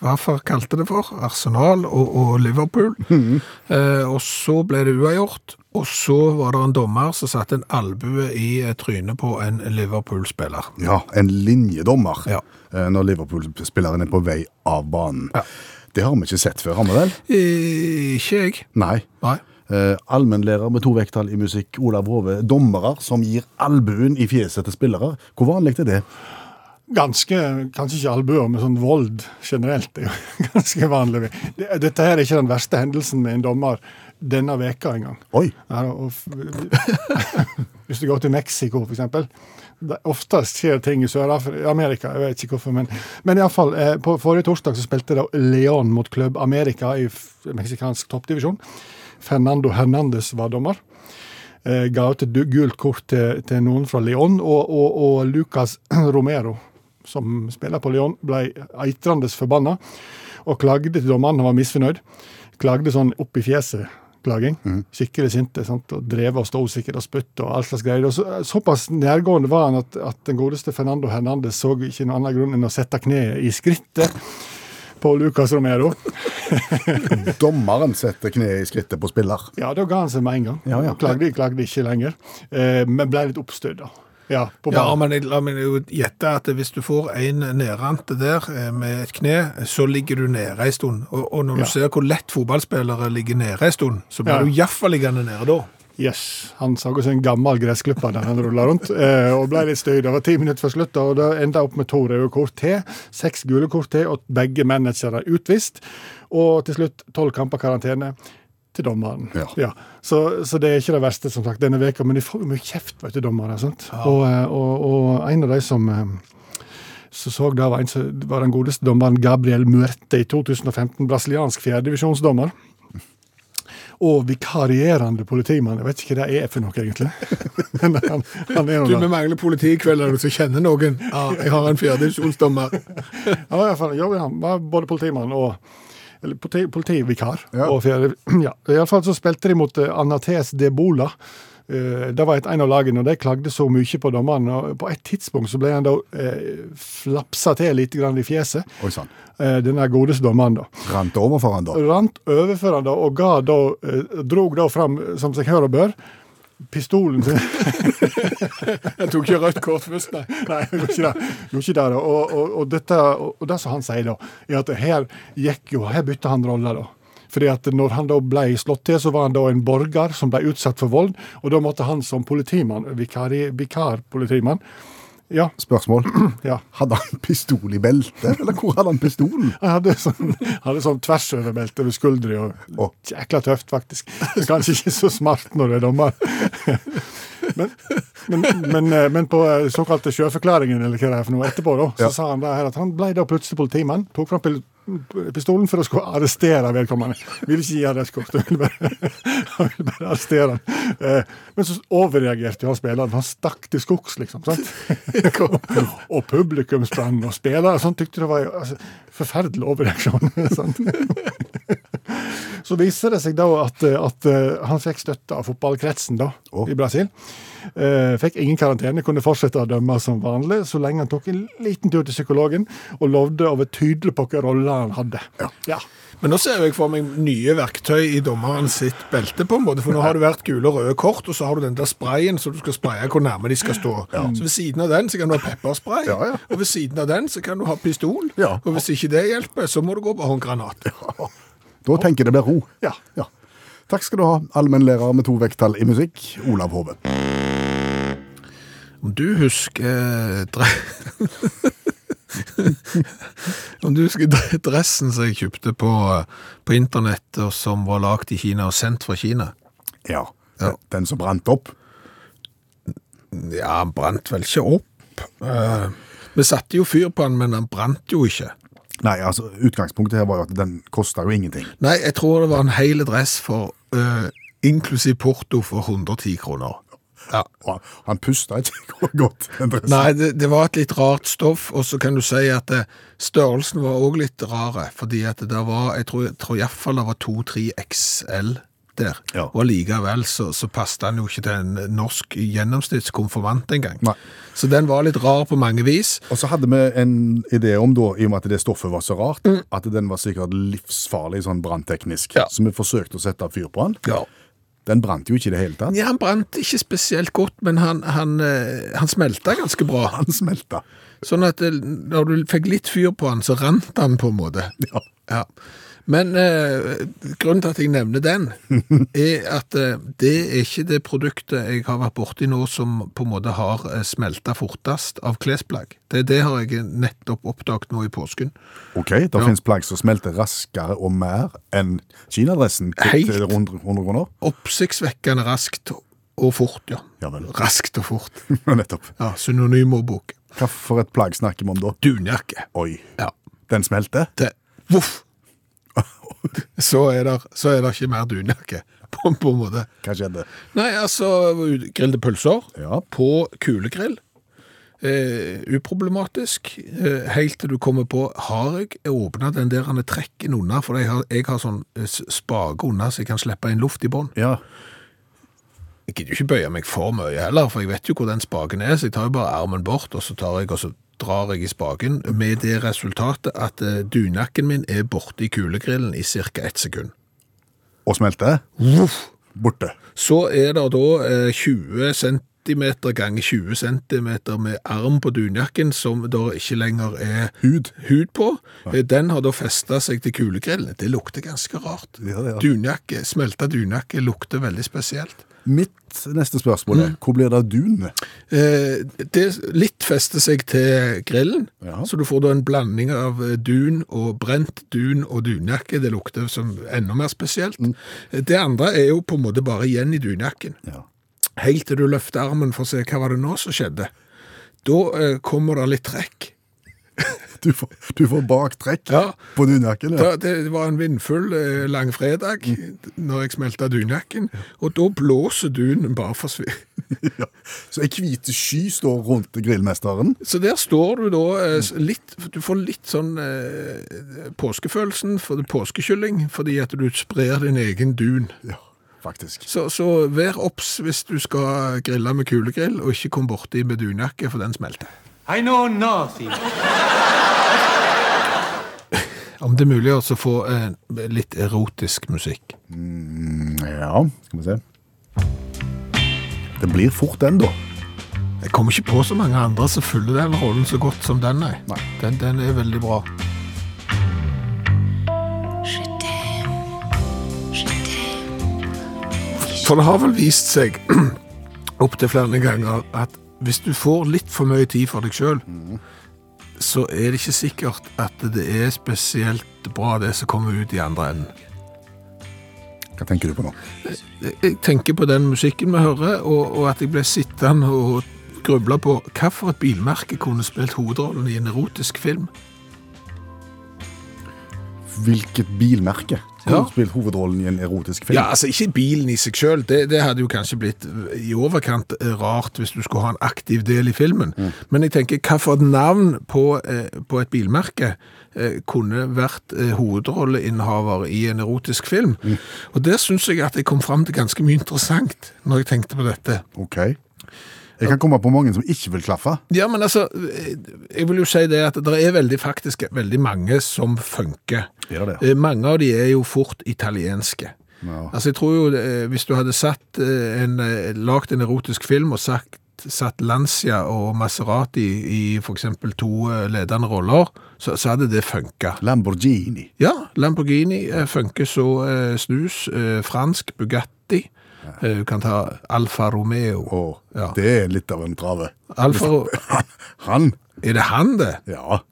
Speaker 2: Waffer kalte det for. Arsenal og, og Liverpool. Eh, og så ble det uavgjort, og så var det en dommer som satte en albue i trynet på en Liverpool-spiller.
Speaker 3: Ja, en linjedommer
Speaker 2: Ja.
Speaker 3: eh, når Liverpool-spilleren er på vei av banen.
Speaker 2: Ja.
Speaker 3: Det har vi ikke sett før, har vi vel?
Speaker 2: Ikke jeg.
Speaker 3: Nei.
Speaker 2: Nei.
Speaker 3: Eh, allmennlærer med to vekttall i musikk, Olav Hove. Dommere som gir albuen i fjeset til spillere. Hvor vanlig er det?
Speaker 5: Ganske, kanskje ikke albuer, men sånn vold generelt er jo ganske vanlig. Dette her er ikke den verste hendelsen med en dommer denne veka engang.
Speaker 3: Oi!
Speaker 5: Ja, og Hvis du går til Mexico, for eksempel. det- Oftest skjer ting i Sør-Amerika, jeg vet ikke hvorfor, men, men iallfall. Eh, på forrige torsdag så spilte da Leon mot Klubb America i meksikansk toppdivisjon. Fernando Hernandez var dommer. Eh, ga ut et gult kort til, til noen fra Leon, og, og, og Lucas Romero, som spiller på Leon, ble eitrende forbanna og klagde til dommeren. Han var misfornøyd. Klagde sånn opp i fjeset. Klaging. Skikkelig sinte. Sant? Og drev og sto sikkert og spytte og all slags greier. Og så, såpass nærgående var han at, at den godeste Fernando Hernandez så ikke noen annen grunn enn å sette kneet i skrittet på Lucas Romero.
Speaker 3: Dommeren setter kneet i skrittet på spiller.
Speaker 5: Ja, da ga han seg med en gang.
Speaker 3: Ja, ja.
Speaker 5: Klagde, klagde ikke lenger. Eh, men ble litt oppstøtt, da. Ja, på
Speaker 2: Ja, men jeg- la meg jo gjette at hvis du får en nedrante der eh, med et kne, så ligger du nede en stund. Og, og når du
Speaker 5: Ja.
Speaker 2: ser hvor lett fotballspillere ligger nede en stund, så blir
Speaker 5: Ja.
Speaker 2: du iallfall liggende nede da.
Speaker 5: Yes, Han så ut som en gammel gressklipper der han rulla rundt, eh, og ble litt støy. Det var ti minutter før slutt, og det enda opp med to røde kort til, seks gule kort til, og begge managere utvist. Og til slutt tolv kamper karantene til dommeren.
Speaker 3: Ja.
Speaker 5: Så, så det er ikke det verste, som sagt, denne veka, men de får jo mye kjeft, vet du, dommere. Sant? Og, eh, og, og en av de som eh, så så da var, en, var den godeste dommeren Gabriel Muerte i 2015, brasiliansk fjerdedivisjonsdommer. Og vikarierende politimann. Jeg vet ikke hva det er for noe, egentlig. Men han, han er
Speaker 2: Du,
Speaker 5: nå
Speaker 2: vi mangler politikvelder som kjenner noen. Ja, jeg har en fjerdedivisjonsdommer.
Speaker 5: ja, i hvert fall, han var både politimann og eller politi, politivikar.
Speaker 3: Ja.
Speaker 5: Og fjerde, ja. I alle fall så spilte de mot eh, Anates de Bola. Eh, Det var et en av lagene, og de klagde så mye på dommeren. og På et tidspunkt så ble han da eh, flapsa til litt grann i fjeset.
Speaker 3: Oi sann.
Speaker 5: Eh, denne godeste dommeren, da.
Speaker 3: Rant over for han da.
Speaker 5: Rant overfor han da, og ga da, eh, drog da fram, som seg hør og bør, pistolen sin.
Speaker 2: Jeg tok ikke rødt kort først, nei.
Speaker 5: Nei, jeg gjorde ikke det. Gjorde ikke det da. Og, og, og, dette, og, og det som han sier, da, er at her gikk jo, her bytta han rolle. da. Fordi at når han da ble slått til, så var han da en borger som ble utsatt for vold. Og da måtte han som politimann, vikarpolitimann Ja.
Speaker 3: Spørsmål.
Speaker 5: ja.
Speaker 3: Hadde han pistol i beltet, eller hvor hadde han pistolen?
Speaker 5: Han hadde sånn, hadde sånn tvers over skuldra. og
Speaker 3: Å.
Speaker 5: Jækla tøft, faktisk. Kanskje ikke så smart når du er dommer. Men, men, men, eh, men på eh, såkalte sjøforklaringen eller hva det er for noe etterpå, da, så
Speaker 3: Ja.
Speaker 5: sa han da her at han ble da plutselig politimann. Tok fram pistolen for å skulle arrestere vedkommende. Ville ikke gi arrestkort. Han ville bare, han ville bare arrestere han. Eh, Men så overreagerte han spilleren. Han stakk til skogs, liksom. sant? og publikum sprang, og spillere sånn tykte det var altså, forferdelig overreaksjon. sant? Så viser det seg da at, at eh, han fikk støtte av fotballkretsen da, i Brasil. Eh, fikk ingen karantene, kunne fortsette å dømme som vanlig, så lenge han tok en liten tur til psykologen og lovde å være tydelig på hvilken rolle han hadde. Ja.
Speaker 2: Men nå ser jeg for meg nye verktøy i dommeren sitt belte, på en måte. For nå har det vært gule og røde kort, og så har du den der sprayen så du skal spraye hvor nærme de skal stå. Så ved siden av den så kan du ha pepperspray,
Speaker 3: Ja, ja.
Speaker 2: og ved siden av den så kan du ha pistol.
Speaker 3: Ja.
Speaker 2: Og hvis ikke det hjelper, så må du gå på håndgranat.
Speaker 3: Da tenker jeg det blir ro.
Speaker 5: Ja.
Speaker 3: Ja. Takk skal du ha, allmennlærer med to vekttall i musikk, Olav Hove.
Speaker 2: Om du husker eh. Om du husker dressen som jeg kjøpte på, eh, på internett, og som var lagd i Kina og sendt fra Kina
Speaker 3: Ja.
Speaker 2: Ja.
Speaker 3: Den som brant opp.
Speaker 2: Ja, han brant vel ikke opp. Eh, vi satte jo fyr på han, men han brant jo ikke.
Speaker 3: Nei, altså, utgangspunktet her var jo at den kosta jo ingenting.
Speaker 2: Nei, jeg tror det var en hel dress for eh, inklusiv porto for 110 kroner. Ja.
Speaker 3: Og han pusta ikke godt.
Speaker 2: Nei, det, det var et litt rart stoff, og så kan du si at det, størrelsen var òg litt rare, fordi at det var, jeg tror, jeg tror iallfall det var 2-3 XL der.
Speaker 3: Ja.
Speaker 2: Og likevel så, så passet den jo ikke til en norsk gjennomsnittskonfirmant engang. Så den var litt rar på mange vis.
Speaker 3: Og så hadde vi en idé om, da, i og med at det stoffet var så rart, at den var sikkert livsfarlig sånn brannteknisk.
Speaker 2: Ja.
Speaker 3: Så vi forsøkte å sette fyr på den.
Speaker 2: Ja.
Speaker 3: Den brant jo ikke i det hele tatt.
Speaker 2: Ja, Han brant ikke spesielt godt, men han, han, eh, han smelta ganske bra.
Speaker 3: Han smelta.
Speaker 2: Sånn at når du fikk litt fyr på han, så rant han på en måte.
Speaker 3: Ja.
Speaker 2: Ja. Men eh, grunnen til at jeg nevner den, er at eh, det er ikke det produktet jeg har vært borti nå som på en måte har eh, smelta fortest av klesplagg. Det, det har jeg nettopp oppdaget nå i påsken.
Speaker 3: Ok, det
Speaker 2: Ja.
Speaker 3: finnes plagg som smelter raskere og mer enn kinadressen til,
Speaker 2: Helt.
Speaker 3: 100, 100 kroner.
Speaker 2: Oppsiktsvekkende raskt og fort, ja.
Speaker 3: Ja.
Speaker 2: Raskt og fort.
Speaker 3: Nettopp.
Speaker 2: Ja, Synonymordbok.
Speaker 3: Hva for et plagg snakker vi om da?
Speaker 2: Dunjakke.
Speaker 3: Oi,
Speaker 2: Ja.
Speaker 3: den smelter?
Speaker 2: Det, voff! Så er det, så er det ikke mer dunjakke, på, på en måte.
Speaker 3: Hva skjedde?
Speaker 2: Nei, altså, Grillede pølser
Speaker 3: Ja.
Speaker 2: på kulegrill. Eh, uproblematisk. Eh, helt til du kommer på, har jeg åpna den der han er trekken unna? For jeg har, jeg har sånn eh, spake unna, så jeg kan slippe inn luft i bånn.
Speaker 3: Ja,
Speaker 2: Jeg gidder jo ikke bøye meg for mye heller, for jeg vet jo hvor den spaken er, så jeg tar jo bare armen bort, og så tar jeg, og så drar jeg i spaken, med det resultatet at dunakken dunjakken min er borte i kulegrillen i ca. ett sekund.
Speaker 3: og smelter? Borte.
Speaker 2: Så er det da eh, 20 cm ganger 20 cm med arm på dunjakken som da ikke lenger er
Speaker 3: Hud.
Speaker 2: hud på. Eh, Den har da festa seg til kulegrillen. Det lukter ganske rart.
Speaker 3: Ja, ja.
Speaker 2: Dunjakke, smelta dunjakke lukter veldig spesielt.
Speaker 3: Mitt neste spørsmål er, hvor blir det av dun?
Speaker 2: Eh, det litt fester seg til grillen,
Speaker 3: Ja.
Speaker 2: så du får da en blanding av eh, dun og brent dun og dunjakke. Det lukter som enda mer spesielt. Mm. Det andre er jo på en måte bare igjen i dunjakken.
Speaker 3: Ja.
Speaker 2: Helt til du løfter armen for å se hva var det nå som skjedde. Da eh, kommer det litt trekk.
Speaker 3: Du får, du får baktrekk
Speaker 2: Ja.
Speaker 3: på dunjakken. Ja.
Speaker 2: Det, det var en vindfull eh, langfredag når jeg smelta dunjakken, og da blåser dunen bare forsvinner.
Speaker 3: Ja. Så ei hvit sky står rundt grillmesteren.
Speaker 2: Så der står du da eh, litt Du får litt sånn eh, påskefølelsen for det påskekylling, fordi at du sprer din egen dun.
Speaker 3: Ja.
Speaker 2: Så, så vær obs hvis du skal grille med kulegrill, og ikke kom borti med dunjakke, for den smelter.
Speaker 6: I know nothing.
Speaker 2: Om det er mulig å få eh, litt erotisk musikk.
Speaker 3: Ja, skal vi se. Det blir fort den, da.
Speaker 2: Jeg kommer ikke på så mange andre som fyller den rollen så godt som den, nei.
Speaker 3: Nei.
Speaker 2: Den, den er veldig bra. For det har vel vist seg opptil flere ganger at hvis du får litt for mye tid for deg sjøl, så er det ikke sikkert at det er spesielt bra det som kommer ut i andre enden.
Speaker 3: Hva tenker du på nå?
Speaker 2: Jeg tenker på den musikken vi hører, og, og at jeg ble sittende og gruble på hva for et bilmerke kunne spilt hovedrollen i en erotisk film.
Speaker 3: Hvilket bilmerke
Speaker 2: Ja.
Speaker 3: kunne spilt hovedrollen i en erotisk film?
Speaker 2: Ja, altså ikke bilen i seg sjøl, det, det hadde jo kanskje blitt i overkant eh, rart hvis du skulle ha en aktiv del i filmen. Men jeg tenker, hva for et navn på, eh, på et bilmerke eh, kunne vært eh, hovedrolleinnehaver i en erotisk film? Og der syns jeg at jeg kom fram til ganske mye interessant når jeg tenkte på dette.
Speaker 3: Ok. Jeg kan komme på mange som ikke vil klaffe.
Speaker 2: Ja, men altså, eh, jeg vil jo si det at det er veldig faktisk veldig mange som funker.
Speaker 3: Ja, det?
Speaker 2: Eh, Mange av de er jo fort italienske.
Speaker 3: Ja.
Speaker 2: Altså, jeg tror jo, eh, hvis du hadde satt en, lagt en erotisk film og sagt, satt Lancia og Maserati i for eksempel to ledende roller, så, så hadde det funket.
Speaker 3: Lamborghini.
Speaker 2: Ja, Lamborghini funker så snus, fransk Bugatti, du kan ta Alfa Romeo.
Speaker 3: Oh,
Speaker 2: Ja.
Speaker 3: det er litt av en trave.
Speaker 2: Alfa, Ro-
Speaker 3: Han,
Speaker 2: er det han det?
Speaker 3: ja.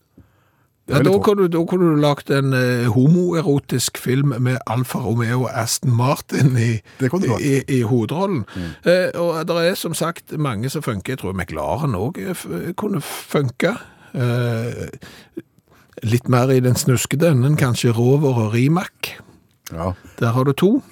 Speaker 2: Ja, da kunne, du, da kunne du lagt en eh, homoerotisk film med Alfa Romeo og Aston Martin i,
Speaker 3: Det
Speaker 2: i, i hovedrollen. Eh, og det er som sagt mange som funker. Jeg tror McLaren òg kunne funke. Eh, litt mer i den snuskede enden, kanskje Rover og Rimac.
Speaker 3: ja.
Speaker 2: Der har du to.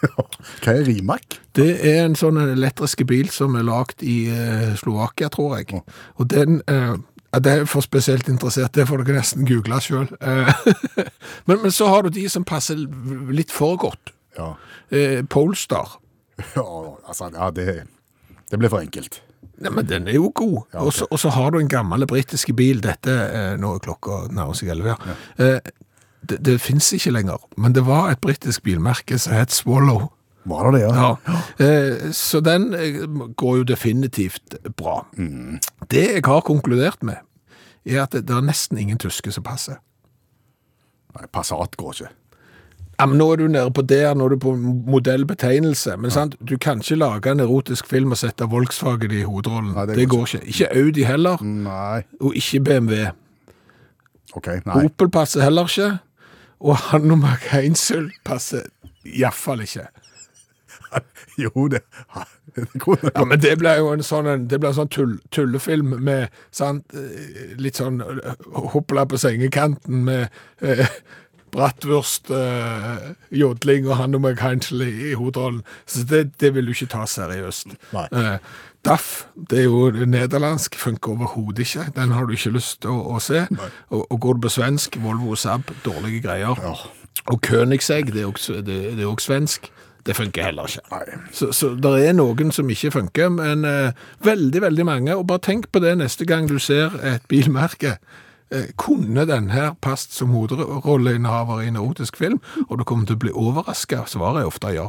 Speaker 3: Hva er Rimac?
Speaker 2: Det er en sånn elektriske bil som er lagd i eh, Slovakia, tror jeg. Og den eh, ja, Det er for spesielt interessert, det får dere nesten google sjøl. men, men så har du de som passer litt for godt.
Speaker 3: Ja.
Speaker 2: Eh, Polestar.
Speaker 3: ja altså, ja, det, det blir for enkelt.
Speaker 2: Nei, men den er jo god.
Speaker 3: Ja, okay.
Speaker 2: Og så- har du en gammel britisk bil. Dette eh, Nå er klokka nærmer seg elleve. Ja. Eh, det det fins ikke lenger, men det var et britisk bilmerke som het Swallow.
Speaker 3: Var det det, ja?
Speaker 2: Ja, eh, så den eh, går jo definitivt bra. Det jeg har konkludert med, er at det, det er nesten ingen tyske som passer.
Speaker 3: Nei, Passat går ikke.
Speaker 2: Ja, men nå er du nede på der, nå er du på modellbetegnelse, men sant? du kan ikke lage en erotisk film og sette Volkswagen i hovedrollen.
Speaker 3: Nei, det
Speaker 2: det,
Speaker 3: går
Speaker 2: ikke. Ikke Audi heller,
Speaker 3: Nei.
Speaker 2: og ikke BMW.
Speaker 3: Ok, nei.
Speaker 2: Opel passer heller ikke, og Hanomag Heinzel passer iallfall ikke.
Speaker 3: Jo, det, det kunne
Speaker 2: Ja, men det ble jo en sånn, en- det en sånn tull, tullefilm med sant, eh, litt sånn eh, hoppla på sengekanten med eh, brattvurst, eh, jodling og han og meg Heinzel i, i hovedrollen. Så det, det vil du ikke ta seriøst.
Speaker 3: Nei.
Speaker 2: Eh, Daff, det er jo nederlandsk, funker overhodet ikke. Den har du ikke lyst til å, å se. Og, og går du på svensk, Volvo og Saab, dårlige greier.
Speaker 3: Ja.
Speaker 2: Og Königsegg, det er også, det, det er også svensk. Det funker heller ikke.
Speaker 3: Nei.
Speaker 2: Så, så det er noen som ikke funker, men eh, veldig, veldig mange. Og bare tenk på det neste gang du ser et bilmerke. Eh, kunne den her passet som hovedrolleinnehaver i en erotisk film, og du kommer til å bli overraska? Svaret er ofte ja.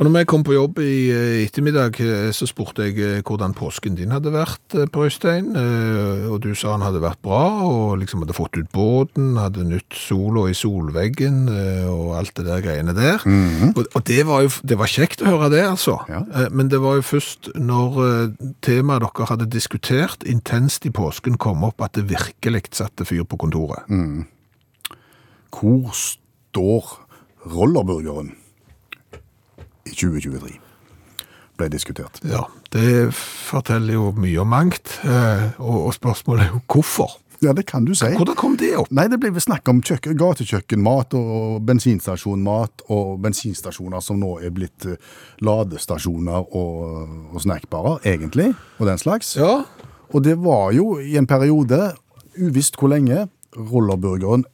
Speaker 2: Og når vi kom på jobb i eh, ettermiddag, eh, så spurte jeg eh, hvordan påsken din hadde vært, på Øystein. Og du sa han hadde vært bra, og liksom hadde fått ut båten, hadde nytt sola i solveggen, og alt det der greiene der. Og, og det var jo det var kjekt å høre det, altså.
Speaker 3: Ja.
Speaker 2: Men det var jo først når temaet dere hadde diskutert intenst i påsken kom opp, at det virkelig satte fyr på kontoret.
Speaker 3: Hvor står rollerburgeren i 2023? Ble diskutert.
Speaker 2: Ja, det forteller jo mye om mangt, eh, og, spørsmålet er jo hvorfor.
Speaker 3: Ja, det kan du si.
Speaker 2: Hvordan kom det opp?
Speaker 3: Nei, det ble vel snakk om kjøkken, gatekjøkkenmat og bensinstasjonmat og bensinstasjoner som nå er blitt eh, ladestasjoner og, og snackbarer, egentlig, og den slags.
Speaker 2: Ja,
Speaker 3: Og det var jo i en periode, uvisst hvor lenge, rollerburgeren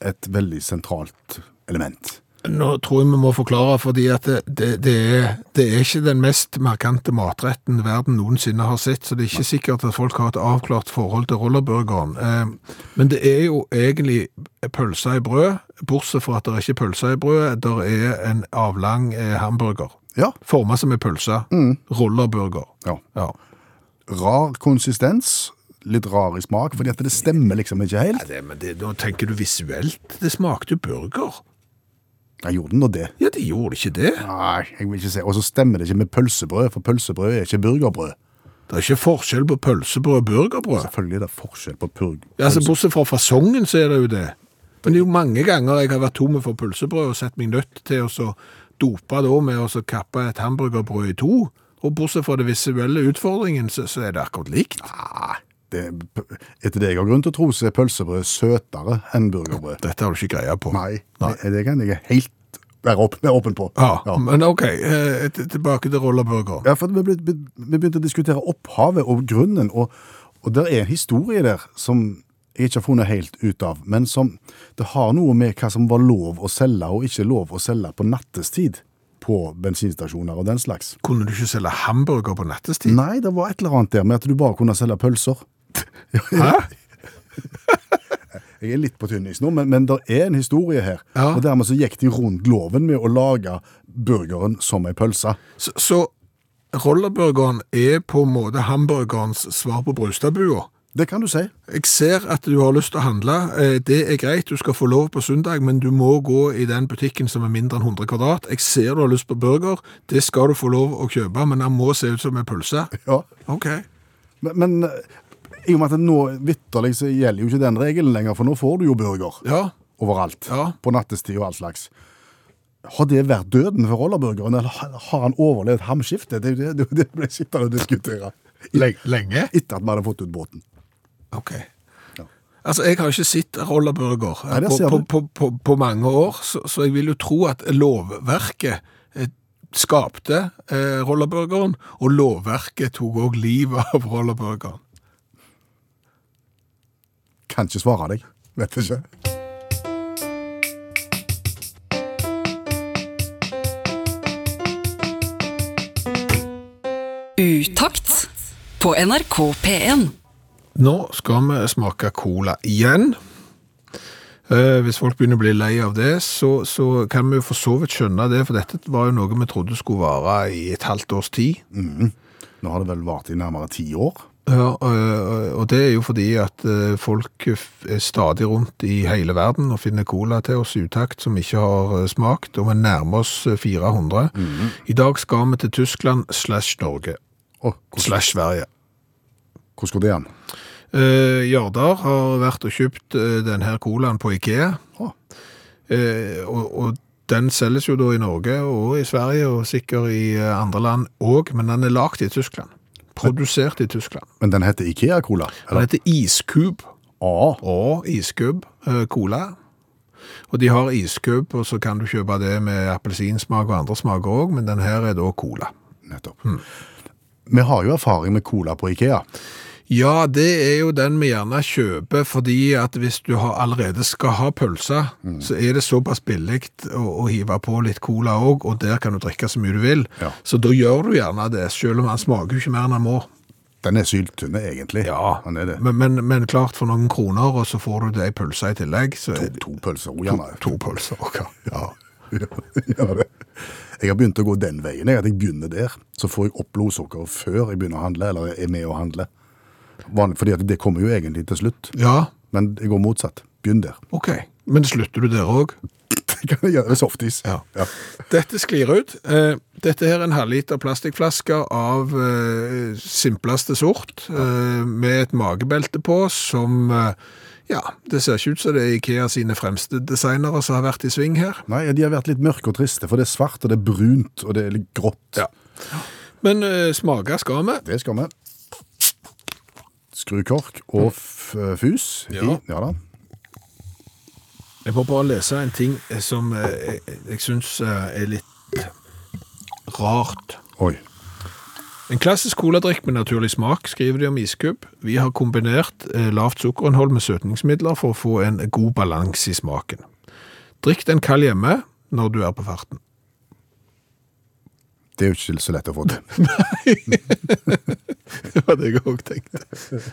Speaker 3: et veldig sentralt element.
Speaker 2: Nå tror jeg vi må forklare, fordi at det, det, det, er, det er ikke den mest markante matretten verden noensinne har sett, så det er ikke sikkert at folk har et avklart forhold til rollerburgeren. Eh, men det er jo egentlig pølse i brød, bortsett fra at det er ikke pølse i brød, der er en avlang eh, hamburger.
Speaker 3: Ja,
Speaker 2: Formet som en pølse. Rollerburger.
Speaker 3: ja.
Speaker 2: Ja.
Speaker 3: Rar konsistens, litt rar i smak, fordi at det stemmer liksom ikke
Speaker 2: Nei,
Speaker 3: helt.
Speaker 2: det, men det, nå tenker du visuelt. Det smakte jo burger.
Speaker 3: Jeg gjorde den nå det.
Speaker 2: Ja, det gjorde ikke det.
Speaker 3: Nei, jeg vil ikke si. Og så stemmer det ikke med pølsebrød, for pølsebrød er ikke burgerbrød.
Speaker 2: Det er ikke forskjell på pølsebrød og burgerbrød.
Speaker 3: Selvfølgelig er det forskjell på purg.
Speaker 2: Ja, altså Bortsett fra fasongen, så er det jo det. Men det er jo mange ganger jeg har vært tom for pølsebrød og sett meg nødt til å så dope da med å kappe et hamburgerbrød i to. Og bortsett fra det visuelle utfordringen, så, så er det akkurat likt.
Speaker 3: Nei, det, etter det jeg har grunn til å tro, så er pølsebrød søtere enn burgerbrød.
Speaker 2: Dette har du ikke greie på.
Speaker 3: Nei,
Speaker 2: Nei.
Speaker 3: Det, det kan jeg helt være åpen, åpen på.
Speaker 2: Ja, men ok, eh, tilbake til rollerburger.
Speaker 3: Ja, for vi begynte, vi begynte å diskutere opphavet og grunnen, og, og det er en historie der som jeg ikke har funnet helt ut av, men som det har noe med hva som var lov å selge og ikke lov å selge på nattestid på bensinstasjoner og den slags.
Speaker 2: Kunne du ikke selge hamburger på nattestid?
Speaker 3: Nei, det var et eller annet der med at du bare kunne selge pølser.
Speaker 2: Hæ?
Speaker 3: Jeg er litt på tynnis nå, men, men det er en historie her.
Speaker 2: Ja.
Speaker 3: Og dermed så gikk de rundt loven med å lage burgeren som ei pølse.
Speaker 2: Så, så rollerburgeren er på en måte hamburgerens svar på brustadbua?
Speaker 3: Det kan du si.
Speaker 2: Jeg ser at du har lyst til å handle. Eh, Det er greit, du skal få lov på søndag, men du må gå i den butikken som er mindre enn 100 kvadrat. Jeg ser du har lyst på burger. Det skal du få lov å kjøpe, men den må se ut som en pølse.
Speaker 3: Ja.
Speaker 2: Ok.
Speaker 3: Men, men i og med at nå vitterlig så gjelder jo ikke den regelen lenger, for nå får du jo burger
Speaker 2: Ja.
Speaker 3: overalt.
Speaker 2: Ja.
Speaker 3: På nattestid og all slags. Har det vært døden for rollerburgeren, eller har han overlevd hamskiftet? Det det, det ble sittende og diskutere.
Speaker 2: Lenge?
Speaker 3: Etter at vi hadde fått ut båten.
Speaker 2: Ok. Altså, jeg har ikke sett rollerburger
Speaker 3: Nei,
Speaker 2: på, på, på, på, på mange år, så, så jeg vil jo tro at lovverket eh, skapte eh, rollerburgeren, og lovverket tok også livet av rollerburgeren.
Speaker 3: Kan ikke svare deg. Vet ikke.
Speaker 6: Utakt på NRK P1.
Speaker 2: Nå skal vi smake cola igjen. Eh, hvis folk begynner å bli lei av det, så, så kan vi jo for så vidt skjønne det, for dette var jo noe vi trodde skulle vare i et halvt års tid.
Speaker 3: Nå har det vel vart i nærmere ti år.
Speaker 2: Ja, og det er jo fordi at øh, folk er stadig rundt i hele verden og finner cola til oss i utakt som ikke har øh, smakt, og vi nærmer oss øh, 400. I dag skal vi til Tyskland slash Norge,
Speaker 3: Oh,
Speaker 2: slash Sverige.
Speaker 3: hvordan går det an?
Speaker 2: Uh, Jardar har vært og kjøpt uh, denne colaen på Ikea,
Speaker 3: Oh.
Speaker 2: Eh, og, og den selges jo da i Norge og i Sverige og sikkert i andre land òg, men den er lagd i Tyskland. Produsert i Tyskland.
Speaker 3: men den heter Ikea-cola?
Speaker 2: Den heter Iskub.
Speaker 3: Ah.
Speaker 2: og iskubb eh, cola. Og de har iskub, og så kan du kjøpe det med appelsinsmak og andre smaker òg, men den her er da cola.
Speaker 3: nettopp. Vi har jo erfaring med cola på Ikea.
Speaker 2: Ja, det er jo den vi gjerne kjøper, fordi at hvis du har, allerede skal ha pølse, så er det såpass billig å, å hive på litt cola òg, og der kan du drikke så mye du vil.
Speaker 3: Ja.
Speaker 2: Så da gjør du gjerne det, selv om han smaker jo ikke mer enn han må.
Speaker 3: Den er syltynne, egentlig.
Speaker 2: Ja,
Speaker 3: er.
Speaker 2: Men, men, men klart for noen kroner, og så får du det i pølse i tillegg. Så
Speaker 3: To, to pølser,
Speaker 2: òg,
Speaker 3: gjerne.
Speaker 2: to pølser. ok.
Speaker 3: Ja. ja, det. Jeg har begynt å gå den veien, jeg, at jeg begynner der. Så får jeg opp blodsukkeret før jeg begynner å handle, eller er med å handle. Fordi det kommer jo egentlig til slutt.
Speaker 2: Ja,
Speaker 3: Men jeg går motsatt. Begynn der.
Speaker 2: ok. Men slutter du der òg?
Speaker 3: Det kan jeg gjøre softis.
Speaker 2: Ja.
Speaker 3: Ja.
Speaker 2: Dette sklir ut. Eh, dette her er en halvliter plastikkflaske av eh, simpleste sort, ja. med et magebelte på som eh, Ja, det ser ikke ut som det er Ikea sine fremste designere som har vært i sving her.
Speaker 3: Nei, de har vært litt mørke og triste, for det er svart, og det er brunt, og det er litt grått.
Speaker 2: Ja. Men uh, smake skal vi.
Speaker 3: Det skal vi. Skru kork og f fus.
Speaker 2: Ja.
Speaker 3: I, ja da.
Speaker 2: Jeg må bare lese en ting eh, som eh, jeg, jeg syns eh, er litt rart.
Speaker 3: Oi.
Speaker 2: En klassisk coladrikk med naturlig smak, skriver de om iskub. Vi har kombinert eh, lavt sukkerinnhold med søtningsmidler for å få en god balanse i smaken. Drikk den kald hjemme når du er på farten.
Speaker 3: Det er jo ikke så lett å få til.
Speaker 2: Det var det jeg òg tenkte.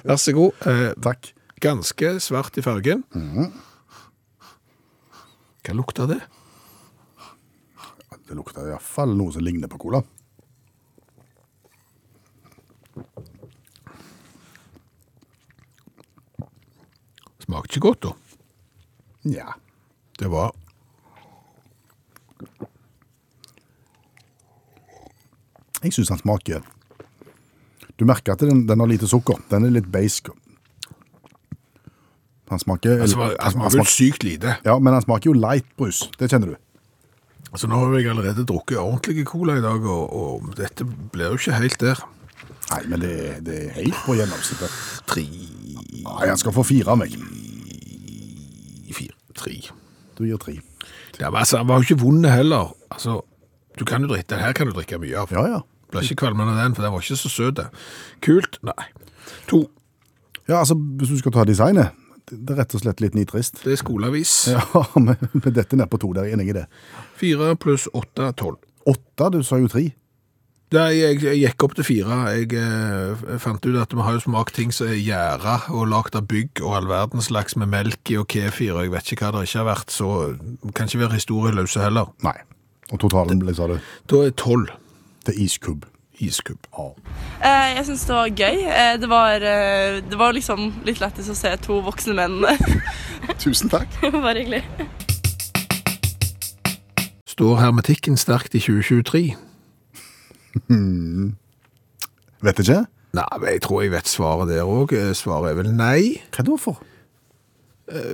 Speaker 2: Vær så god. Eh,
Speaker 3: Takk.
Speaker 2: ganske svart i fargen. Hva lukter det?
Speaker 3: Det lukter iallfall noe som ligner på cola.
Speaker 2: Smakte ikke godt, da.
Speaker 3: Nja.
Speaker 2: Det var
Speaker 3: Jeg syns han smaker Du merker at den, den har lite sukker. Den er litt beisk. Han smaker
Speaker 2: Han smaker, han smaker sykt lite.
Speaker 3: Ja, men han smaker jo light-brus. Det kjenner du.
Speaker 2: Altså, nå har jeg allerede drukket ordentlige cola i dag, og, og dette blir jo ikke helt der.
Speaker 3: Nei, men det, det er helt på gjennomsnittet.
Speaker 2: Tre
Speaker 3: Nei, han skal få fire av meg.
Speaker 2: Fire. Tre.
Speaker 3: Du gir tre.
Speaker 2: Ja, men altså, han var jo ikke vond heller. Altså, du kan jo drikke, den her kan du drikke mye av.
Speaker 3: Ja, ja.
Speaker 2: Blir ikke kvalm av den, for den var ikke så søt. Kult? Nei. To.
Speaker 3: Ja, altså, hvis du skal ta designet, det er rett og slett litt nitrist.
Speaker 2: Det er skoleavis.
Speaker 3: Ja, med, med dette ned på to, der er jeg enig i det.
Speaker 2: Fire pluss åtte, er tolv.
Speaker 3: Åtte, du sa jo tre.
Speaker 2: Nei, jeg, jeg gikk opp til fire. Jeg eh, fant ut at vi har jo smakt ting som er gjæra og lagd av bygg og all verdens slags med melk i og kefir, og jeg vet ikke hva det ikke har vært, så kan ikke være historieløse heller.
Speaker 3: Nei. Og totalen ble, sa du,
Speaker 2: Da er tolv
Speaker 3: til iskubb.
Speaker 2: iskubb.
Speaker 7: Eh, jeg syns det var gøy. Eh, det, var, eh, det var liksom litt lættis å se to voksne menn.
Speaker 3: Tusen takk.
Speaker 7: Bare hyggelig.
Speaker 2: Står hermetikken sterkt i 2023?
Speaker 3: Vet ikke.
Speaker 2: Nei, men jeg tror jeg vet svaret der òg. Svaret er vel nei.
Speaker 3: Hva da for?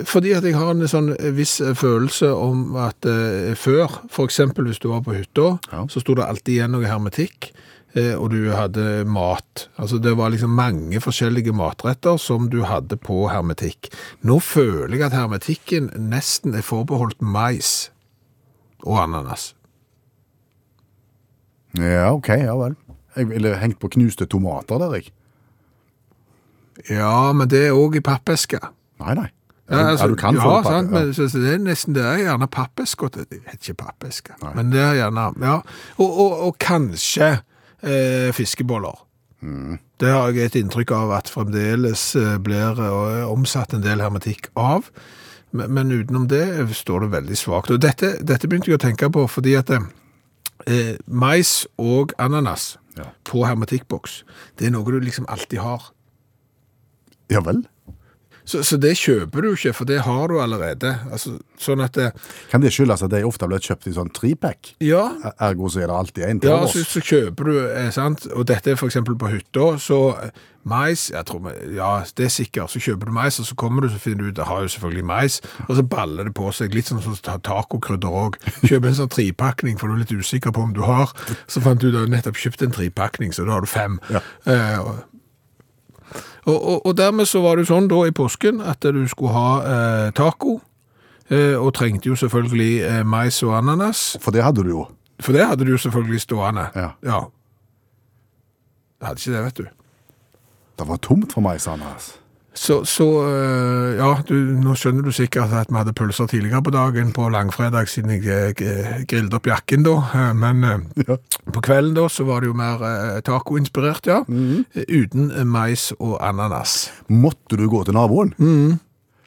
Speaker 2: Fordi at jeg har en sånn viss følelse om at eh, før, eksempel hvis du var på hytta,
Speaker 3: Ja.
Speaker 2: så sto det alltid igjen noe hermetikk, eh, og du hadde mat. Altså det var liksom mange forskjellige matretter som du hadde på hermetikk. Nå føler jeg at hermetikken nesten er forbeholdt mais og ananas.
Speaker 3: Ja, ok, ja vel. Jeg ville hengt på knuste tomater der, jeg.
Speaker 2: Ja, men det er òg i pappeske.
Speaker 3: Nei, nei.
Speaker 2: Ja, altså,
Speaker 3: ja, du kan
Speaker 2: ja,
Speaker 3: få det
Speaker 2: sant, men det er nesten det er gjerne pappesk Det heter ikke
Speaker 3: pappesk
Speaker 2: men det er gjerne Ja. Og, og, og kanskje eh, fiskeboller.
Speaker 3: Mm.
Speaker 2: Det har jeg et inntrykk av at fremdeles eh, blir eh, omsatt en del hermetikk av. Men, men utenom det står det veldig svakt. Og dette, dette begynte jeg å tenke på fordi at eh, mais og ananas på hermetikkboks, det er noe du liksom alltid har.
Speaker 3: Ja vel.
Speaker 2: Så, så det kjøper du ikke, for det har du allerede. Altså, sånn at det,
Speaker 3: Kan det skyldes at de ofte blir kjøpt i sånn trepack?
Speaker 2: Ja,
Speaker 3: Ergo så er det alltid en til
Speaker 2: ja
Speaker 3: oss.
Speaker 2: så, så kjøper du, eh, sant? og dette er eksempel på hytta, så eh, mais, jeg tror, ja, det er sikkert, så kjøper du mais, og så kommer du, så finner du ut, det har jo selvfølgelig mais, og så baller det på seg, litt sånn som ta- tacokrydder òg. Kjøper en sånn tripakning, for du er litt usikker på om du har, så fant du ut at du nettopp kjøpt en tripakning, så da har du fem.
Speaker 3: Ja.
Speaker 2: Eh, og, og, og, dermed så var det sånn da i påsken, at du skulle ha eh, taco, eh, og trengte jo selvfølgelig eh, mais og ananas,
Speaker 3: For det hadde du jo.
Speaker 2: for det hadde du jo selvfølgelig stående.
Speaker 3: Ja.
Speaker 2: Jeg hadde ikke det, vet du.
Speaker 3: Det var tomt for mais og han.
Speaker 2: Så, så øh, ja, du, nå skjønner du sikkert at vi hadde pølser tidligere på dagen på langfredag siden jeg eh, grillet opp jakken da, eh, men ja. på kvelden da så var det jo mer tacoinspirert, ja, eh, uten eh, mais og ananas.
Speaker 3: Måtte du gå til naboen?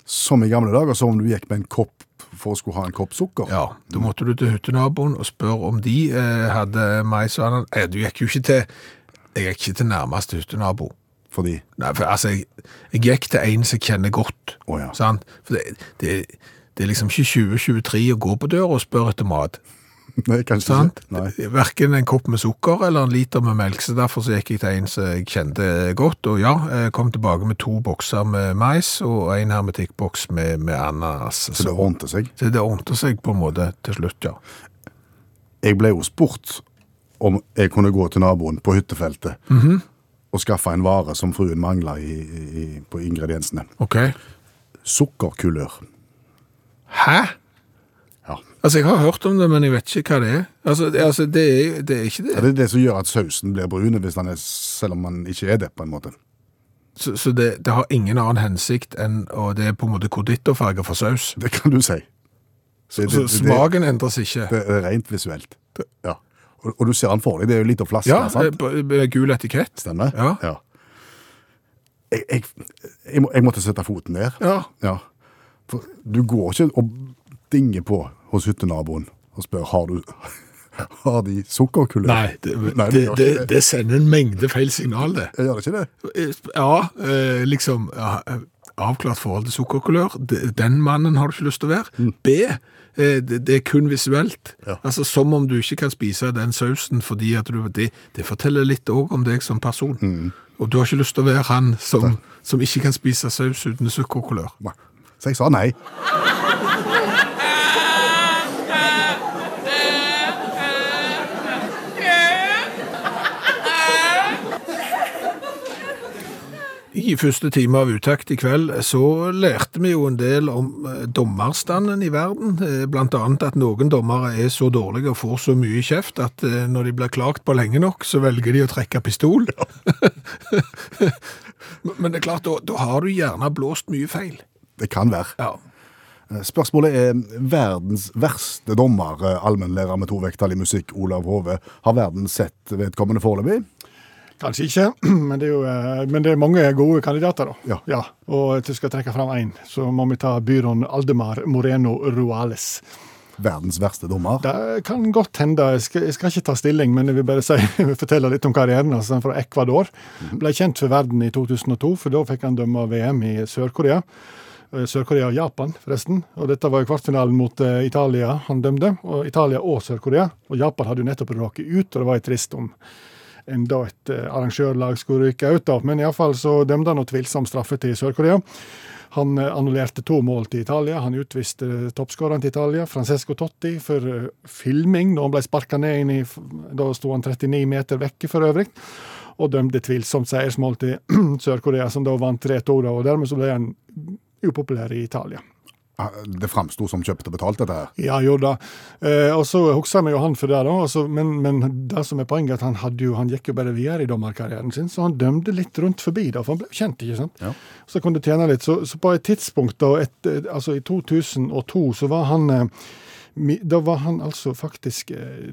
Speaker 3: Som i gamle dager, som om du gikk med en kopp for å skulle ha en kopp sukker?
Speaker 2: Ja, da måtte du til hyttenaboen og spørre om de eh, hadde mais og ananas. Eh, du gikk jo ikke til, jeg gikk ikke til nærmeste hyttenabo.
Speaker 3: Fordi
Speaker 2: Nei, for altså, jeg, jeg gikk til en som kjenner godt.
Speaker 3: Oh, ja.
Speaker 2: sant? For det, det, det er liksom ikke 2023 å gå på døra og spørre etter mat.
Speaker 3: Nei, kanskje
Speaker 2: Sant?
Speaker 3: ikke. Nei.
Speaker 2: Verken en kopp med sukker eller en liter med melk. Så derfor så gikk jeg til en som jeg kjente godt. Og ja, jeg kom tilbake med to bokser med mais og en hermetikkboks med, med ananas.
Speaker 3: Så det ordnet seg.
Speaker 2: så det ordnet seg på en måte til slutt, ja.
Speaker 3: Jeg ble jo spurt om jeg kunne gå til naboen på hyttefeltet og skaffe en vare som fruen mangla på ingrediensene.
Speaker 2: Ok.
Speaker 3: Sukkerkulør.
Speaker 2: Hæ?
Speaker 3: Ja.
Speaker 2: Altså, jeg har hørt om det, men jeg vet ikke hva det er. Altså, det, altså, det, er, det er ikke det.
Speaker 3: Ja, det er det som gjør at sausen blir brun, selv om man ikke er det, på en måte.
Speaker 2: Så, så det, det har ingen annen hensikt enn Og det er på en måte kondittorfarger for saus.
Speaker 3: Det kan du si.
Speaker 2: Så,
Speaker 3: det-
Speaker 2: så smaken endres ikke.
Speaker 3: Det er rent visuelt. Ja. Og, og du ser den for deg. Det er jo litt av flaske,
Speaker 2: Ja,
Speaker 3: sant?
Speaker 2: eh, gul etikett.
Speaker 3: Stemmer?
Speaker 2: Ja.
Speaker 3: Jeg, jeg, jeg, må, jeg måtte sette foten ned.
Speaker 2: Ja.
Speaker 3: Ja. For du går ikke og dinger på hos hyttenaboen og spør har du har de sukkerkulør.
Speaker 2: Nei, det,
Speaker 3: Nei,
Speaker 2: det, det, det sender en mengde feil signal, det.
Speaker 3: Jeg gjør det ikke det?
Speaker 2: Ja, eh, liksom ja, eh, Avklart forhold til sukkerkulør. Den mannen har du ikke lyst til å være. B. eh, Det, er kun visuelt.
Speaker 3: Ja.
Speaker 2: Altså Som om du ikke kan spise den sausen fordi at du Det, det forteller litt òg om deg som person. Og du har ikke lyst til å være han som, som ikke kan spise saus uten sukkerkulør.
Speaker 3: Så jeg sa nei.
Speaker 2: I første time av Utakt i kveld så lærte vi jo en del om eh, dommerstanden i verden. Eh, Blant annet at noen dommere er så dårlige og får så mye kjeft at eh, når de blir klagt på lenge nok, så velger de å trekke pistol. Men det er klart, da, da har du gjerne blåst mye feil.
Speaker 3: Det kan være.
Speaker 2: Ja.
Speaker 3: Spørsmålet er verdens verste dommer, allmennlærer med to vekttall i musikk, Olav Hove. Har verden sett vedkommende foreløpig?
Speaker 5: Kanskje ikke, men det, er jo, eh, men det er mange gode kandidater, da.
Speaker 3: Ja.
Speaker 5: Og hvis vi skal trekke fram én, så må vi ta byrån Aldemar Moreno Ruales.
Speaker 3: Verdens verste dommer?
Speaker 5: Det kan godt hende. Jeg skal, jeg skal ikke ta stilling, men jeg vil bare si, jeg vil fortelle litt om karrieren hans. Han er fra Ecuador. Ble kjent for verden i 2002, for da fikk han dømme VM i Sør-Korea. Eh, Sør-Korea og Japan, forresten. Og dette var jo kvartfinalen mot eh, Italia han dømte. Og Italia og Sør-Korea. Og Japan hadde jo nettopp råket ut, og det var jo trist om enda et eh, arrangørlag skulle ryke ut. da. Men iallfall så dømte han noe tvilsom straffe til Sør-Korea. Han eh, annullerte to mål til Italia. Han utviste eh, toppskåreren til Italia, Francesco Totti, for filming da han ble sparka ned inn i Da sto han 39 meter vekke, for øvrig. Og dømte tvilsomt seiersmål til Sør-Korea, som da vant 3-2. og Dermed så ble han upopulær i Italia.
Speaker 3: Det framsto som kjøpt og betalt, dette her.
Speaker 5: Ja, jo da. Eh, og så husker vi jo han for det, da. Altså, men, men det som er poenget, er at han, hadde jo, han gikk jo bare videre i dommerkarrieren sin, så han dømte litt rundt forbi, da, for han ble kjent, ikke sant.
Speaker 3: Ja.
Speaker 5: Så kunne du tjene litt. Så, så på et tidspunkt, da, et, altså i 2002, så var han eh, da var han altså faktisk eh,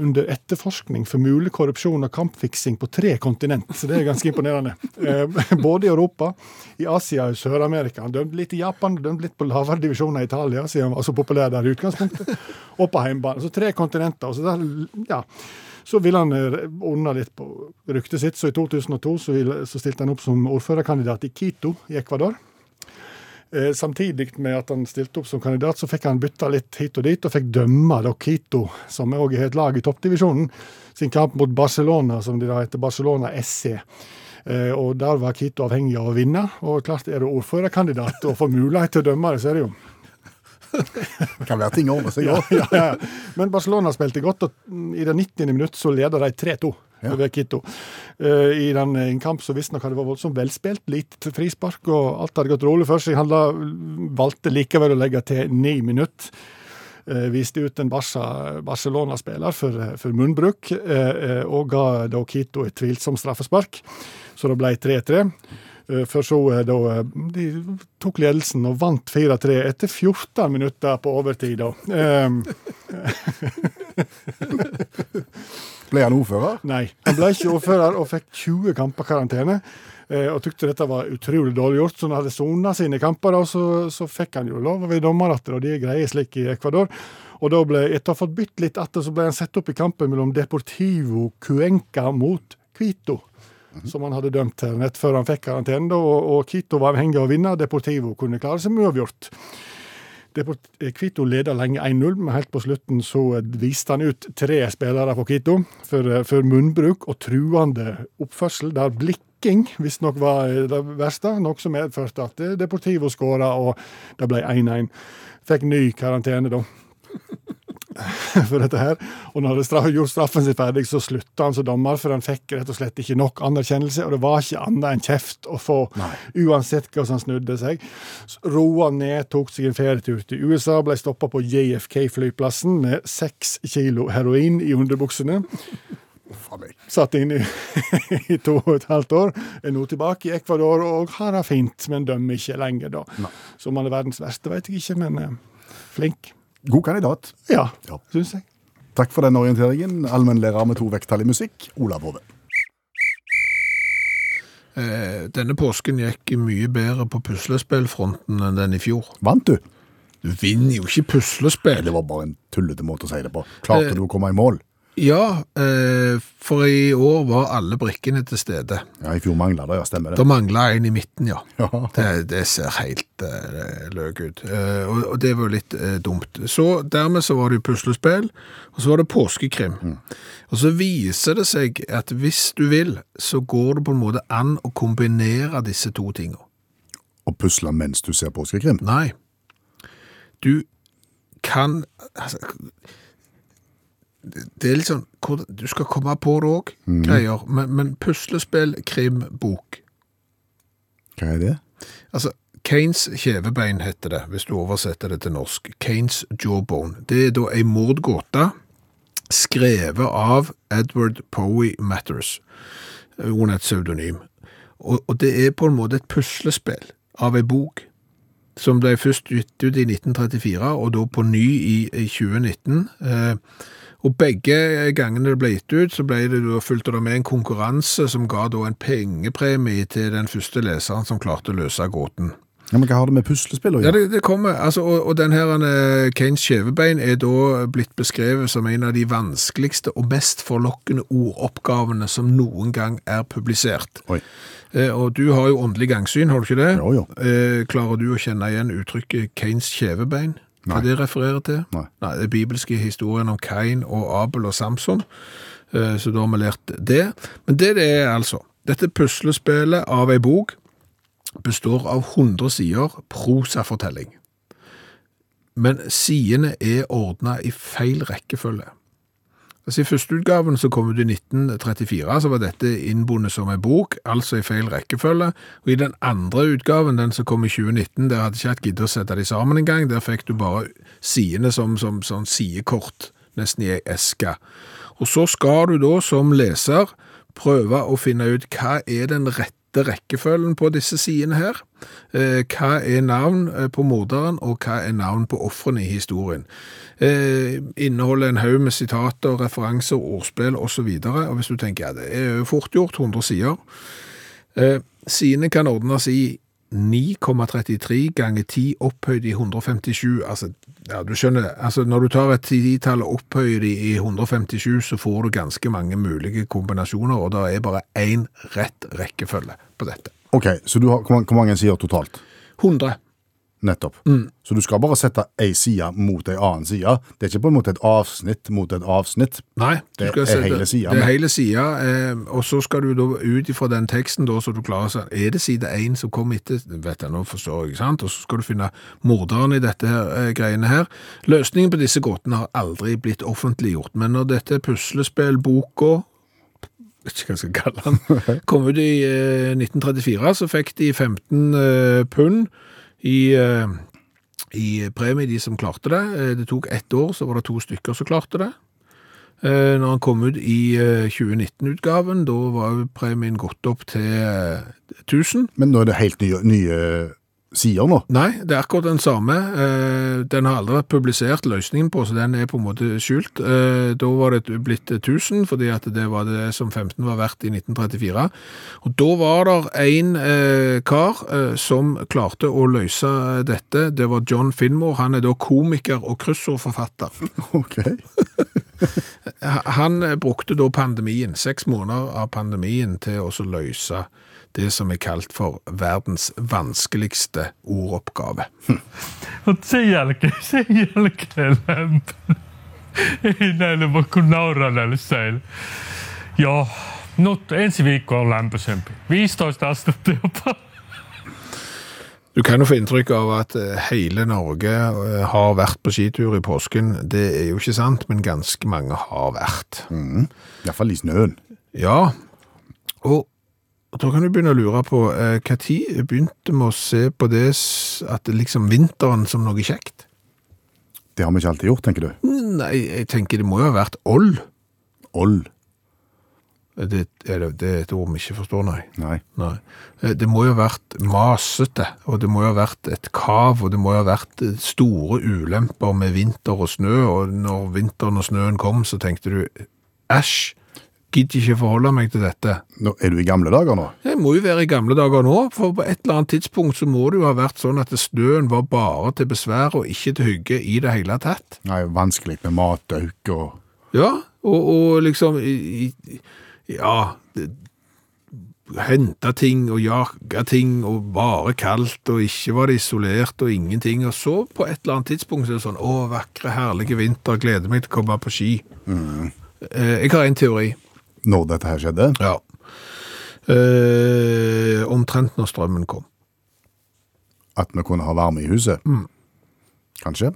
Speaker 5: under etterforskning for mulig korrupsjon og kampfiksing på tre kontinent. Så det er ganske imponerende. Eh, både i Europa, i Asia og Sør-Amerika. Han dømte litt i Japan, dømte litt på lavere divisjoner i Italia, siden han var så populær der i utgangspunktet, og på hjemmebane. Så tre kontinenter. Så, der, ja. så ville han eh, ordne litt på ryktet sitt. Så i 2002 så, ville, så stilte han opp som ordførerkandidat i Quito i Ecuador. Eh, Samtidig med at han stilte opp som kandidat, så fikk han bytta litt hit og dit, og fikk dømme da Quito, som òg er et lag i toppdivisjonen, sin kamp mot Barcelona, som de da heter Barcelona SC. Eh, og Der var Quito avhengig av å vinne. Og klart er du ordførerkandidat og får mulighet til å dømme det, så er det jo
Speaker 3: Det kan være ting ordner seg.
Speaker 5: ja,
Speaker 3: Ja.
Speaker 5: ja, ja. Men Barcelona spilte godt, og i det 90. minutt så leder de 3-2 over Quito. Eh, I den, eh, en kamp som visstnok hadde vært voldsomt velspilt, lite frispark, og alt hadde gått rolig for seg. Han la, valgte likevel å legge til ni minutter. Eh, viste ut en Barcelona-spiller for, for munnbruk, eh, og ga da Quito et tvilsomt straffespark, så det ble 3-3. Eh, For så da eh, De tok ledelsen og vant 4-3 etter 14 minutter på overtid, da. Ehm,
Speaker 3: Ble han ordfører?
Speaker 5: Nei, han ble ikke ordfører og fikk 20 kamper karantene. eh, Og tykte dette var utrolig dårlig gjort. Så han hadde sona sine kamper, da, så, så fikk han jo lov ved dommeratter, og de er greie slik i Ecuador. Og da ble, etter å ha fått bytt litt atter, så ble han satt opp i kampen mellom Deportivo Cuenca mot Quito. Som han hadde dømt her nett før han fikk karantene, og, og Quito var avhengig av å vinne. Deportivo kunne klare seg med uavgjort. Eh, Quito leda lenge 1-0, men helt på slutten så eh, viste han ut tre spillere på Quito for, eh, for munnbruk og truende oppførsel, der blikking visstnok var det verste, noe som medførte at Deportivo skåra, og det ble 1-1. Fikk ny karantene, da. For dette her. Og når han hadde gjort straffen sin ferdig, så slutta han som dommer, for han fikk rett og slett ikke nok anerkjennelse, og det var ikke annet enn kjeft å få, uansett hvordan han snudde seg. Roa ned, tok seg en ferietur til USA, ble stoppa på JFK-flyplassen med seks kilo heroin i underbuksene. Satt inne i, i to og et halvt år. Er nå tilbake i Ecuador og har det fint, men dømmer ikke lenger, da. Så om han er verdens verste, vet jeg ikke, men eh, flink.
Speaker 3: God kandidat.
Speaker 5: Ja,
Speaker 3: Ja.
Speaker 5: syns jeg.
Speaker 3: Takk for den orienteringen. Allmennlærer med to vekttall i musikk, Olav Hove.
Speaker 2: Eh, Denne påsken gikk mye bedre på puslespillfronten enn den i fjor.
Speaker 3: Vant du?
Speaker 2: Du vinner jo ikke puslespill.
Speaker 3: Det var bare en tullete måte å si det på. Klarte du å komme i mål?
Speaker 2: Ja, eh, for i år var alle brikkene til stede.
Speaker 3: Ja, I fjor mangla det, ja. Stemmer
Speaker 2: Det
Speaker 3: det.
Speaker 2: mangla en i midten, ja.
Speaker 3: Ja.
Speaker 2: Det, det ser helt uh, løk ut. Eh, og, det var jo litt eh, dumt. Så dermed så var det jo puslespill, og så var det påskekrim. Og så viser det seg at hvis du vil, så går det på en måte an å kombinere disse to tingene.
Speaker 3: Og pusle mens du ser påskekrim.
Speaker 2: Nei. Du kan altså, Det er litt sånn Du skal komme på det òg, greier. Men, men puslespill, krim, bok
Speaker 3: Hva er det?
Speaker 2: Altså, Kanes kjevebein heter det, hvis du oversetter det til norsk. Kanes jawbone. Det er da ei mordgåte skrevet av Edward Powie Matters, under et pseudonym. Og, og det er på en måte et puslespill av ei bok som ble først gitt ut i 1934, og da på ny i, i 2019. Eh, og begge gangene det ble gitt ut, så ble det fulgt det med en konkurranse som ga da en pengepremie til den første leseren som klarte å løse gåten.
Speaker 3: Ja, men Hva har det med puslespill å
Speaker 2: Ja, det, det kommer. Altså, og, og den her eh, Kanes kjevebein er da blitt beskrevet som en av de vanskeligste og mest forlokkende ordoppgavene som noen gang er publisert.
Speaker 3: Oi.
Speaker 2: Eh, og du har jo åndelig gangsyn, har du ikke det?
Speaker 3: Jo, jo.
Speaker 2: Eh, klarer du å kjenne igjen uttrykket Kanes kjevebein? Hva
Speaker 3: Nei.
Speaker 2: det refererer til?
Speaker 3: Nei.
Speaker 2: Det er bibelske historien om Kain og Abel og Samson. Eh, så da har vi lært det. Men det det er altså, dette puslespillet av ei bok består av 100 sider prosafortelling. Men sidene er ordna i feil rekkefølge. Altså I første utgaven som kom ut i 1934, så var dette innbundet som en bok, altså i feil rekkefølge. Og i den andre utgaven, den som kom i 2019, der hadde ikke hatt giddet å sette de sammen engang. Der fikk du bare sidene som, som sånn sidekort, nesten i ei eske. Og så skal du da som leser prøve å finne ut hva er den rette rekkefølgen på disse sidene her. Eh, hva er navn eh, på morderen, og hva er navn på offrene i historien. Eh, inneholder en haug med sitater, referanser, ordspill osv. Hvis du tenker ja, det er jo fort gjort, 100 sider. Sidene kan ordnes i 9,33 ganger 10 opphøyd i 157. Altså, ja, du skjønner, altså når du tar et titall og opphøyer det i 157, så får du ganske mange mulige kombinasjoner, og det er bare én rett rekkefølge på dette.
Speaker 3: Ok, Så du har, hvor, mange, hvor mange sider totalt?
Speaker 2: 100.
Speaker 3: Nettopp.
Speaker 2: Mm.
Speaker 3: Så du skal bare sette ei side mot ei annen side. Det er ikke på en måte et avsnitt mot et avsnitt.
Speaker 2: Nei, du
Speaker 3: Det er
Speaker 2: sette-
Speaker 3: hele siden,
Speaker 2: Det er hele sida, eh, og så skal du da ut ifra den teksten, da, så du klarer seg Er det side én som kom etter? Vet jeg, nå forstår jeg, sant? Og så skal du finne morderen i dette her, eh, greiene her. Løsningen på disse gåtene har aldri blitt offentliggjort, men når dette puslespillboka vet ikke hva jeg skal kalle den, kom ut i eh, 1934, så fikk de 15 eh, pund i, eh, i premie, de som klarte det. Eh, Det tok ett år, så var det to stykker som klarte det. Eh, Når han kom ut i eh, 2019-utgaven, da var premien gått opp til eh, 1000.
Speaker 3: Men nå er det helt nye, nye sider nå.
Speaker 2: Nei, det er akkurat den samme. Eh, Den har aldri vært publisert løsningen på, så den er på en måte skjult. Eh, Da var det blitt 1000, fordi at det var det som 15 var verdt i 1934. Og da var det en eh, kar som klarte å løse dette. Det var John Finmore. Han er da komiker og kryssordforfatter.
Speaker 3: Ok.
Speaker 2: Han brukte da pandemien, seks måneder av pandemien, til å løse det som er kalt for verdens vanskeligste ordoppgave.
Speaker 8: Joo, nyt ensi viikko on lämpöisempi. 15 astetta jopa.
Speaker 2: Du kan jo få inntrykk av at eh, hele Norge eh, har vært på skitur i påsken. Det er jo ikke sant, men ganske mange har vært.
Speaker 3: Iallfall i snøen.
Speaker 2: Ja, og da kan du begynne å lure på eh, hva tid begynte vi å se på det at liksom vinteren som noe kjekt?
Speaker 3: Det har vi ikke alltid gjort, tenker du.
Speaker 2: Nei, jeg tenker det må jo ha vært old.
Speaker 3: Old.
Speaker 2: Det er, det, det er et ord vi ikke forstår, nei.
Speaker 3: Nei.
Speaker 2: Nei. Eh, Det må jo ha vært masete, og det må jo ha vært et kav, og det må jo ha vært eh, store ulemper med vinter og snø, og når vinteren og snøen kom, så tenkte du, æsj, gidder ikke forholde meg til dette.
Speaker 3: Nå, er du i gamle dager nå?
Speaker 2: Jeg må jo være i gamle dager nå, for på et eller annet tidspunkt så må det jo ha vært sånn at snøen var bare til besvær og ikke til hygge i det hele tatt.
Speaker 3: Nei, vanskelig med matauk og
Speaker 2: Ja, og, og liksom i, i, Ja det- Hente ting og jage ting og bare kaldt, og ikke var det isolert og ingenting. Og så på et eller annet tidspunkt så er det sånn Å, vakre, herlige vinter, gleder meg til å komme på ski. Eh, Jeg har en teori.
Speaker 3: Når dette her skjedde.
Speaker 2: Ja. Eh, omtrent når strømmen kom.
Speaker 3: At vi kunne ha varme i huset. Kanskje.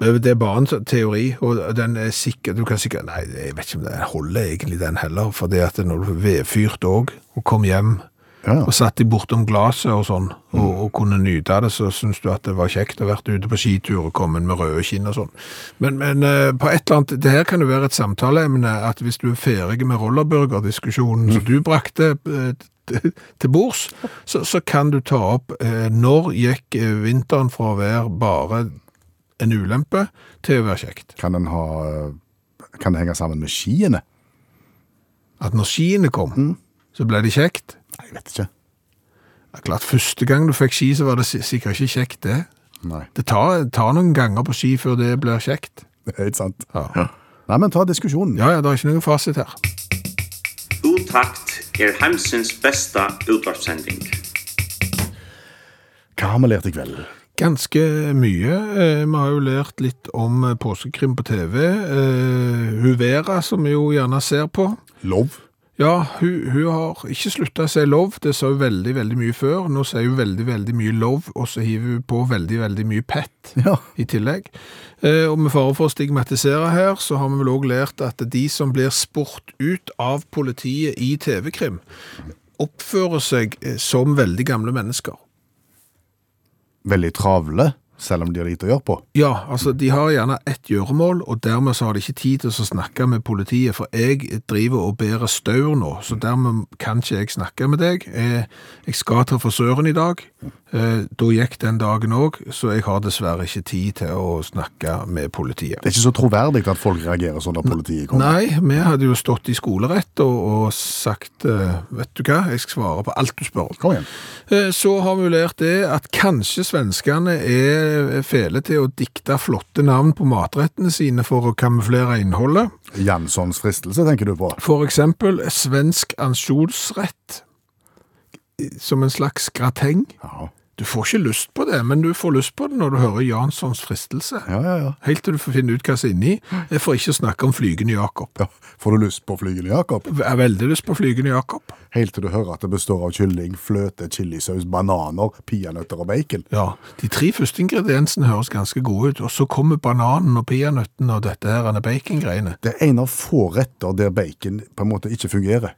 Speaker 2: Det det er bare en sånn teori, og den er sikker, du kan sikkert, nei, jeg vet ikke om den holder egentlig den heller, for det at når du vedfyrte òg, og kom hjem,
Speaker 3: Ja.
Speaker 2: og satt de bortom glaset og sånn, og, og kunne nyte det, så synes du at det var kjekt å vært ute på skitur og komme med røde kinn og sånn. Men, men eh, på et eller annet, det her kan jo være et samtaleemne, at hvis du er ferdig med rollerburgerdiskusjonen mm. som du brakte eh, til bords, så, så kan du ta opp eh, når gikk vinteren fra å være bare en ulempe til å være kjekt.
Speaker 3: Kan den ha Kan det henge sammen med skiene?
Speaker 2: At når skiene kom, så ble det kjekt.
Speaker 3: Jeg vet ikke.
Speaker 2: Det er klart, første gang du fikk ski, så var det sikkert ikke kjekt det.
Speaker 3: Nei,
Speaker 2: Det tar, tar noen ganger på ski før det blir kjekt.
Speaker 3: det er ikke sant.
Speaker 2: Ja.
Speaker 3: Nei, men ta diskusjonen.
Speaker 2: Ja, ja, det er ikke noen fasit her.
Speaker 9: Utakt er Hamsens beste utvarpssending.
Speaker 3: Hva har vi lært i kveld?
Speaker 2: Ganske mye. Eh, Vi har jo lært litt om eh, påskekrim på TV. Eh, Huvera, som vi jo gjerne ser på.
Speaker 3: Lov.
Speaker 2: Ja, hun, hun har ikke sluttet å si lov. Det sa hun veldig, veldig mye før. Nå sier hun veldig, veldig mye lov, og så hiver hun på veldig, veldig mye pet
Speaker 3: Ja.
Speaker 2: i tillegg. Eh, og med fare for å stigmatisere her, så har vi vel også lært at de som blir spurt ut av politiet i TV-krim, oppfører seg eh, som veldig gamle mennesker.
Speaker 3: Veldig travle, selv om de har lite å gjøre på.
Speaker 2: Ja, altså de har gjerne ett gjøremål, og dermed så har de ikke tid til å snakke med politiet, for jeg driver og bærer staur nå, så dermed kan ikke jeg snakke med deg. Eh, Jeg skal til frisøren i dag, Eh, da gikk den dagen òg, så jeg har dessverre ikke tid til å snakke med politiet.
Speaker 3: Det er ikke så troverdig at folk reagerer sånn når politiet kommer.
Speaker 2: Nei, vi hadde jo stått i skolerett og, og sagt, eh, vet du hva, jeg skal svare på alt du spør om.
Speaker 3: Kom igjen.
Speaker 2: Så har vi jo lært det at kanskje svenskene er fele til å dikte flotte navn på matrettene sine for å kamuflere innholdet.
Speaker 3: Janssons fristelse, tenker du på?
Speaker 2: For eksempel svensk ansjosrett som en slags grateng.
Speaker 3: Ja,
Speaker 2: Du får ikke lyst på det, men du får lyst på det når du hører Janssons fristelse.
Speaker 3: ja, ja. ja.
Speaker 2: Helt til du får finne ut hva som er inni. Jeg får ikke snakke om flygende Jakob.
Speaker 3: ja. Får du lyst på flygende Jakob?
Speaker 2: Jeg har veldig lyst på flygende Jakob.
Speaker 3: Helt til du hører at det består av kylling, fløte, chilisaus, bananer, peanøtter og bacon.
Speaker 2: Ja, de tre første ingrediensene høres ganske gode ut, og så kommer bananen og peanøttene og dette her bacongreiene. bacon-greiene.
Speaker 3: Det er en av få retter der bacon på en måte ikke fungerer.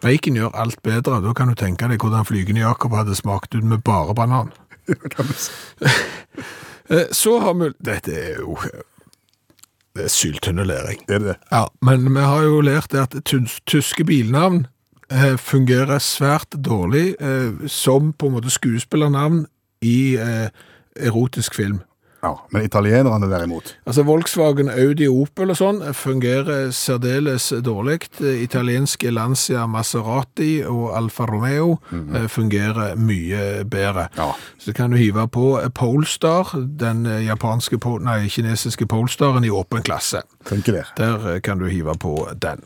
Speaker 2: Bacon gjør alt bedre, da kan du tenke deg hvordan flygende Jakob hadde smakt ut med bare banan. Eh, Så har vi, dette er jo Det er syltynnelæring.
Speaker 3: Er det det?
Speaker 2: Ja, men vi har jo lært at tyske bilnavn eh, fungerer svært dårlig eh, som på en måte skuespillernavn i erotisk film.
Speaker 3: Ja, Men italienerne derimot
Speaker 2: Altså Volkswagen, Audi, Opel og sånn fungerer særdeles dårlig. Italienske Lancia, Maserati og Alfa Romeo eh, fungerer mye bedre.
Speaker 3: Ja.
Speaker 2: Så kan du hive på Polestar, den eh, japanske, nei, kinesiske Polestaren i åpen klasse.
Speaker 3: Funker der.
Speaker 2: Der eh, kan du hive på den.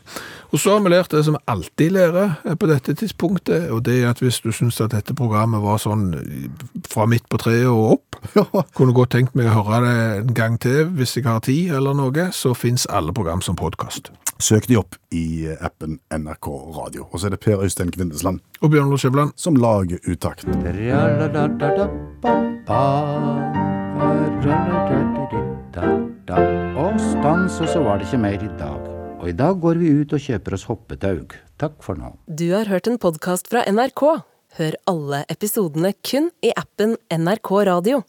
Speaker 2: Og så har vi lært det som vi alltid lærer på dette tidspunktet, og det er at hvis du syns at dette programmet var sånn fra midt på treet og opp, kunne godt tenkt meg å høre det en gang til hvis jeg har tid eller noe, så fins alle program som podkast.
Speaker 3: Søk de opp i appen NRK Radio. Og så er det Per Øystein Kvindesland
Speaker 2: Og Bjørn Lars Skjæveland.
Speaker 3: som lager utakt.
Speaker 10: Og stans, og så var det ikke mer i dag. Og i dag går vi ut og kjøper oss hoppetaug. Takk for nå.
Speaker 1: Du har hørt en podkast fra NRK. Hør alle episodene kun i appen NRK Radio.